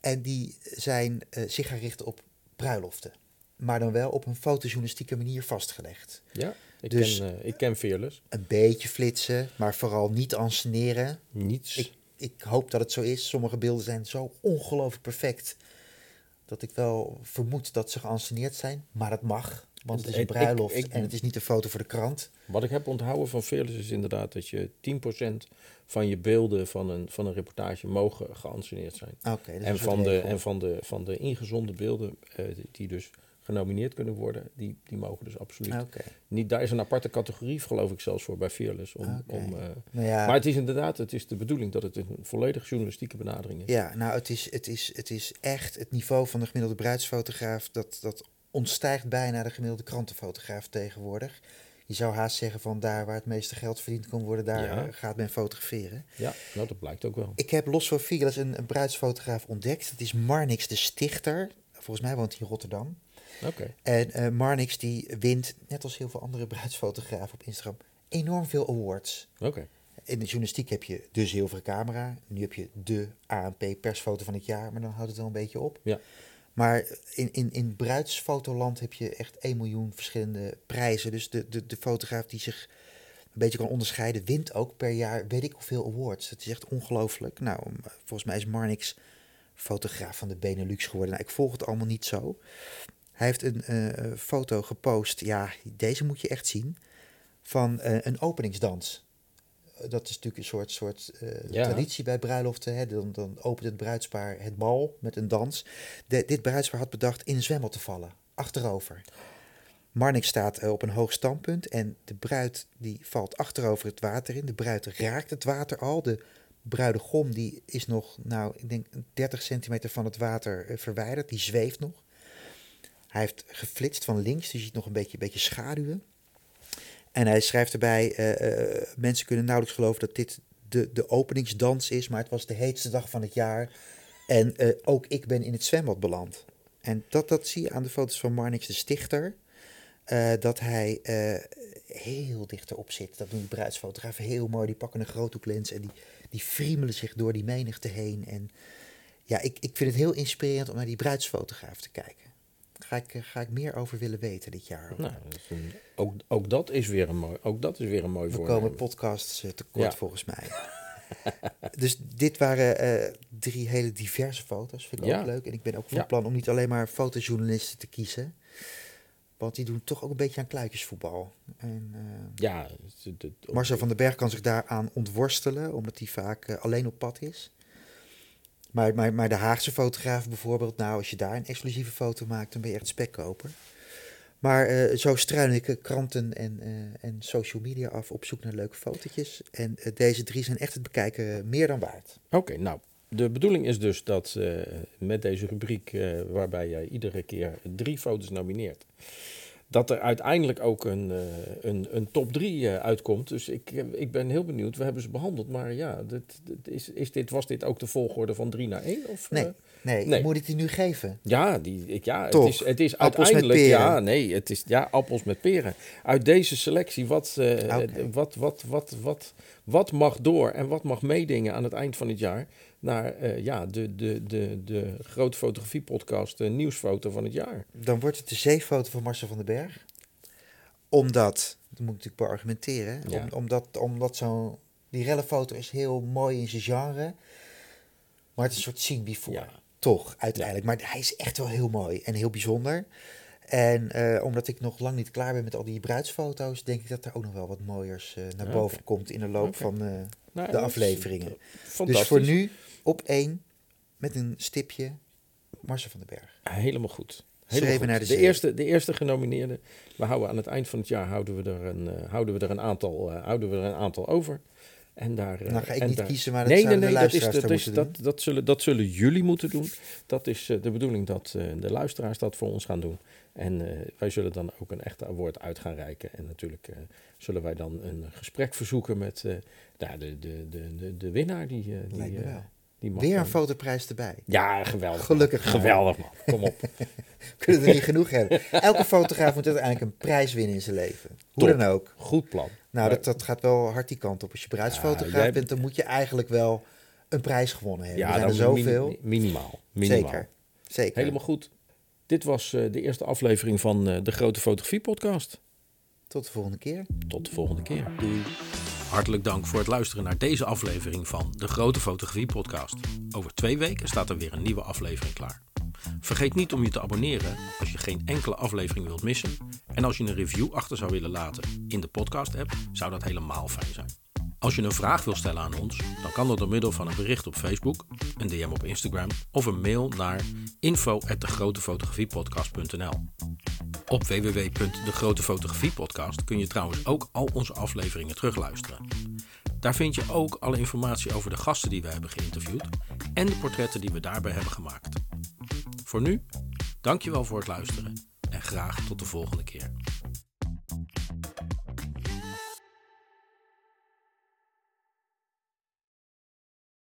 S3: En die zijn zich gaan richten op bruiloften. Maar dan wel op een fotojournalistieke manier vastgelegd.
S2: Ja, ik,
S3: Dus-
S2: ken, ik ken Fearless.
S3: Een beetje flitsen, maar vooral niet anseneren.
S2: Niets.
S3: Ik, ik hoop dat het zo is. Sommige beelden zijn zo ongelooflijk perfect. Dat ik wel vermoed dat ze geanceneerd zijn. Maar dat mag. Want het is een
S2: ik-
S3: bruiloft
S2: ik-
S3: en het is niet een foto voor de krant.
S2: Wat ik heb onthouden van Fearless is inderdaad dat je 10% van je beelden van een, van een reportage mogen geanceneerd zijn.
S3: Oké,
S2: En van, de, en van de, van de ingezonde beelden eh, die dus genomineerd kunnen worden, die, die mogen dus absoluut. Niet, daar is een aparte categorie, geloof ik zelfs voor bij Fearless. Om, om, eh,
S3: Nou ja,
S2: Maar het is inderdaad, het is de bedoeling dat het een volledig journalistieke benadering is.
S3: ja, nou, het is, het, is, het is echt het niveau van de gemiddelde bruidsfotograaf. Dat, dat ontstijgt bijna de gemiddelde krantenfotograaf tegenwoordig. Je zou haast zeggen van daar waar het meeste geld verdiend kan worden, daar
S2: Ja.
S3: eh, gaat men fotograferen.
S2: Ja, nou, dat blijkt ook wel.
S3: Ik heb los van Fearless een, een bruidsfotograaf ontdekt. Dat is Marnix de Stichter. Volgens mij woont hij in Rotterdam. En eh, Marnix die wint, net als heel veel andere bruidsfotografen op Instagram, enorm veel awards. In de journalistiek heb je de zilveren camera. Nu heb je de ANP persfoto van het jaar, maar dan houdt het wel een beetje op.
S2: Ja.
S3: Maar in, in, in bruidsfotoland heb je echt 1 miljoen verschillende prijzen. Dus de, de, de fotograaf die zich een beetje kan onderscheiden, wint ook per jaar weet ik hoeveel awards. Het is echt ongelooflijk. Nou, volgens mij is Marnix fotograaf van de Benelux geworden. Nou, ik volg het allemaal niet zo. Hij heeft een eh, foto gepost. Ja, deze moet je echt zien. Van eh, een openingsdans. Eh, Dat is natuurlijk een soort, soort
S2: Ja.
S3: traditie bij bruiloften. Hè. Dan, dan opent het bruidspaar het bal met een dans. De, dit bruidspaar had bedacht in een zwembad te vallen. Achterover. Marnix staat op een hoog standpunt en de bruid die valt achterover het water in. De bruid raakt het water al. De bruidegom die is nog, nou, ik denk 30 centimeter van het water verwijderd. Die zweeft nog. Hij heeft geflitst van links, dus je ziet nog een beetje, beetje schaduwen. En hij schrijft erbij, eh, eh, mensen kunnen nauwelijks geloven dat dit de, de openingsdans is, maar het was de heetste dag van het jaar. En eh, ook ik ben in het zwembad beland. En dat, dat zie je aan de foto's van Marnix de Stichter. dat hij heel dichterop zit. Dat doen die bruidsfotografen heel mooi. Die pakken een groothoeklens en die, die friemelen zich door die menigte heen. En ja, ik, ik vind het heel inspirerend om naar die bruidsfotograaf te kijken. Ga ik, eh, ga ik meer over willen weten dit jaar.
S2: Nou, dat is een- ook, ook, dat is weer een mooi, ook dat is weer een mooi
S3: We
S2: voornemen.
S3: komen podcasts eh, tekort
S2: Ja.
S3: volgens mij. dus dit waren eh, drie hele diverse foto's. Vind ik
S2: Ja.
S3: ook leuk. En ik ben ook van
S2: Ja.
S3: plan om niet alleen maar fotojournalisten te kiezen. Want die doen toch ook een beetje aan kluitjesvoetbal. En,
S2: Ja, het- het- het-
S3: Marcel van den Berg kan zich daaraan ontworstelen, omdat hij vaak alleen op pad is. Maar, maar, maar de Haagse fotograaf bijvoorbeeld, nou, als je daar een exclusieve foto maakt, dan ben je echt spekkoper. Maar eh, zo struin ik kranten en, eh, en social media af op zoek naar leuke fotootjes. En eh, deze drie zijn echt het bekijken meer dan waard.
S2: Oké, nou, de bedoeling is dus dat met deze rubriek, waarbij jij iedere keer drie foto's nomineert, dat er uiteindelijk ook een, eh, een, een top drie eh, uitkomt. Dus ik, eh, ik ben heel benieuwd. We hebben ze behandeld, maar ja, dit, dit is, is dit, was dit ook de volgorde van drie naar één? Of,
S3: Nee? Nee,
S2: nee.
S3: moet ik die nu geven?
S2: Ja, die, ik, ja
S3: Toch?
S2: het is, het is
S3: Appels
S2: uiteindelijk. Ja, nee, het is ja, appels met peren. Uit deze selectie, wat,
S3: Oké.
S2: wat, wat, wat, wat, wat mag door en wat mag meedingen aan het eind van het jaar? Naar eh, ja, de, de, de, de grote fotografiepodcast, de nieuwsfoto van het jaar.
S3: Dan wordt het de zeefoto van Marcel van den Berg. Omdat, dat moet ik natuurlijk beargumenteren,
S2: Ja.
S3: om, omdat, omdat zo'n, die rellefoto is heel mooi in zijn genre. Maar het is een soort scene before.
S2: Ja.
S3: Toch, uiteindelijk. Maar hij is echt wel heel mooi en heel bijzonder. En eh, omdat ik nog lang niet klaar ben met al die bruidsfoto's, denk ik dat er ook nog wel wat mooiers eh, naar boven komt in de loop van eh,
S2: Nou,
S3: de afleveringen. Dus voor nu op één met een stipje Marcel van den Berg.
S2: Helemaal goed. Helemaal goed.
S3: naar de
S2: de, eerste, de eerste genomineerde. We houden aan het eind van het jaar houden we er een, houden we er een, aantal, houden we er een aantal over. En daar, eh,
S3: Dan ga ik
S2: en
S3: niet
S2: daar-
S3: kiezen, maar dat
S2: nee, nee, nee,
S3: de
S2: dat, is, dat, is, dat, dat, zullen, dat zullen jullie moeten doen. Dat is eh, de bedoeling dat eh, de luisteraars dat voor ons gaan doen. En eh, wij zullen dan ook een echte award uit gaan reiken. En natuurlijk eh, zullen wij dan een gesprek verzoeken met eh, nou, de, de, de, de, de winnaar. Die, eh, die,
S3: Lijkt me
S2: eh,
S3: wel.
S2: Die mag
S3: Weer een fotoprijs erbij.
S2: Ja, geweldig.
S3: Gelukkig
S2: man. Geweldig man. Kom op.
S3: Kunnen er niet genoeg hebben. Elke fotograaf moet uiteindelijk een prijs winnen in zijn leven. Hoe
S7: Top.
S3: dan ook.
S7: Goed plan.
S3: Nou, dat, dat gaat wel hard die kant op. Als je bruidsfotograaf
S7: jij-
S3: bent, dan moet je eigenlijk wel een prijs gewonnen hebben.
S7: Ja,
S3: er zijn er
S7: min-
S3: zoveel.
S7: minimaal. minimaal.
S3: Zeker. Zeker.
S7: Helemaal goed. Dit was eh, de eerste aflevering van eh, de Grote Fotografie Podcast.
S3: Tot de volgende keer.
S7: Tot de volgende keer.
S3: Doei.
S2: Hartelijk dank voor het luisteren naar deze aflevering van de Grote Fotografie Podcast. Over twee weken staat er weer een nieuwe aflevering klaar. Vergeet niet om je te abonneren als je geen enkele aflevering wilt missen. En als je een review achter zou willen laten in de podcast-app, zou dat helemaal fijn zijn. Als je een vraag wil stellen aan ons, dan kan dat door middel van een bericht op Facebook, een DM op Instagram of een mail naar info@degrotefotografiepodcast.nl. Op www.degrotefotografiepodcast kun je trouwens ook al onze afleveringen terugluisteren. Daar vind je ook alle informatie over de gasten die we hebben geïnterviewd en de portretten die we daarbij hebben gemaakt. Voor nu, dankjewel voor het luisteren en graag tot de volgende keer.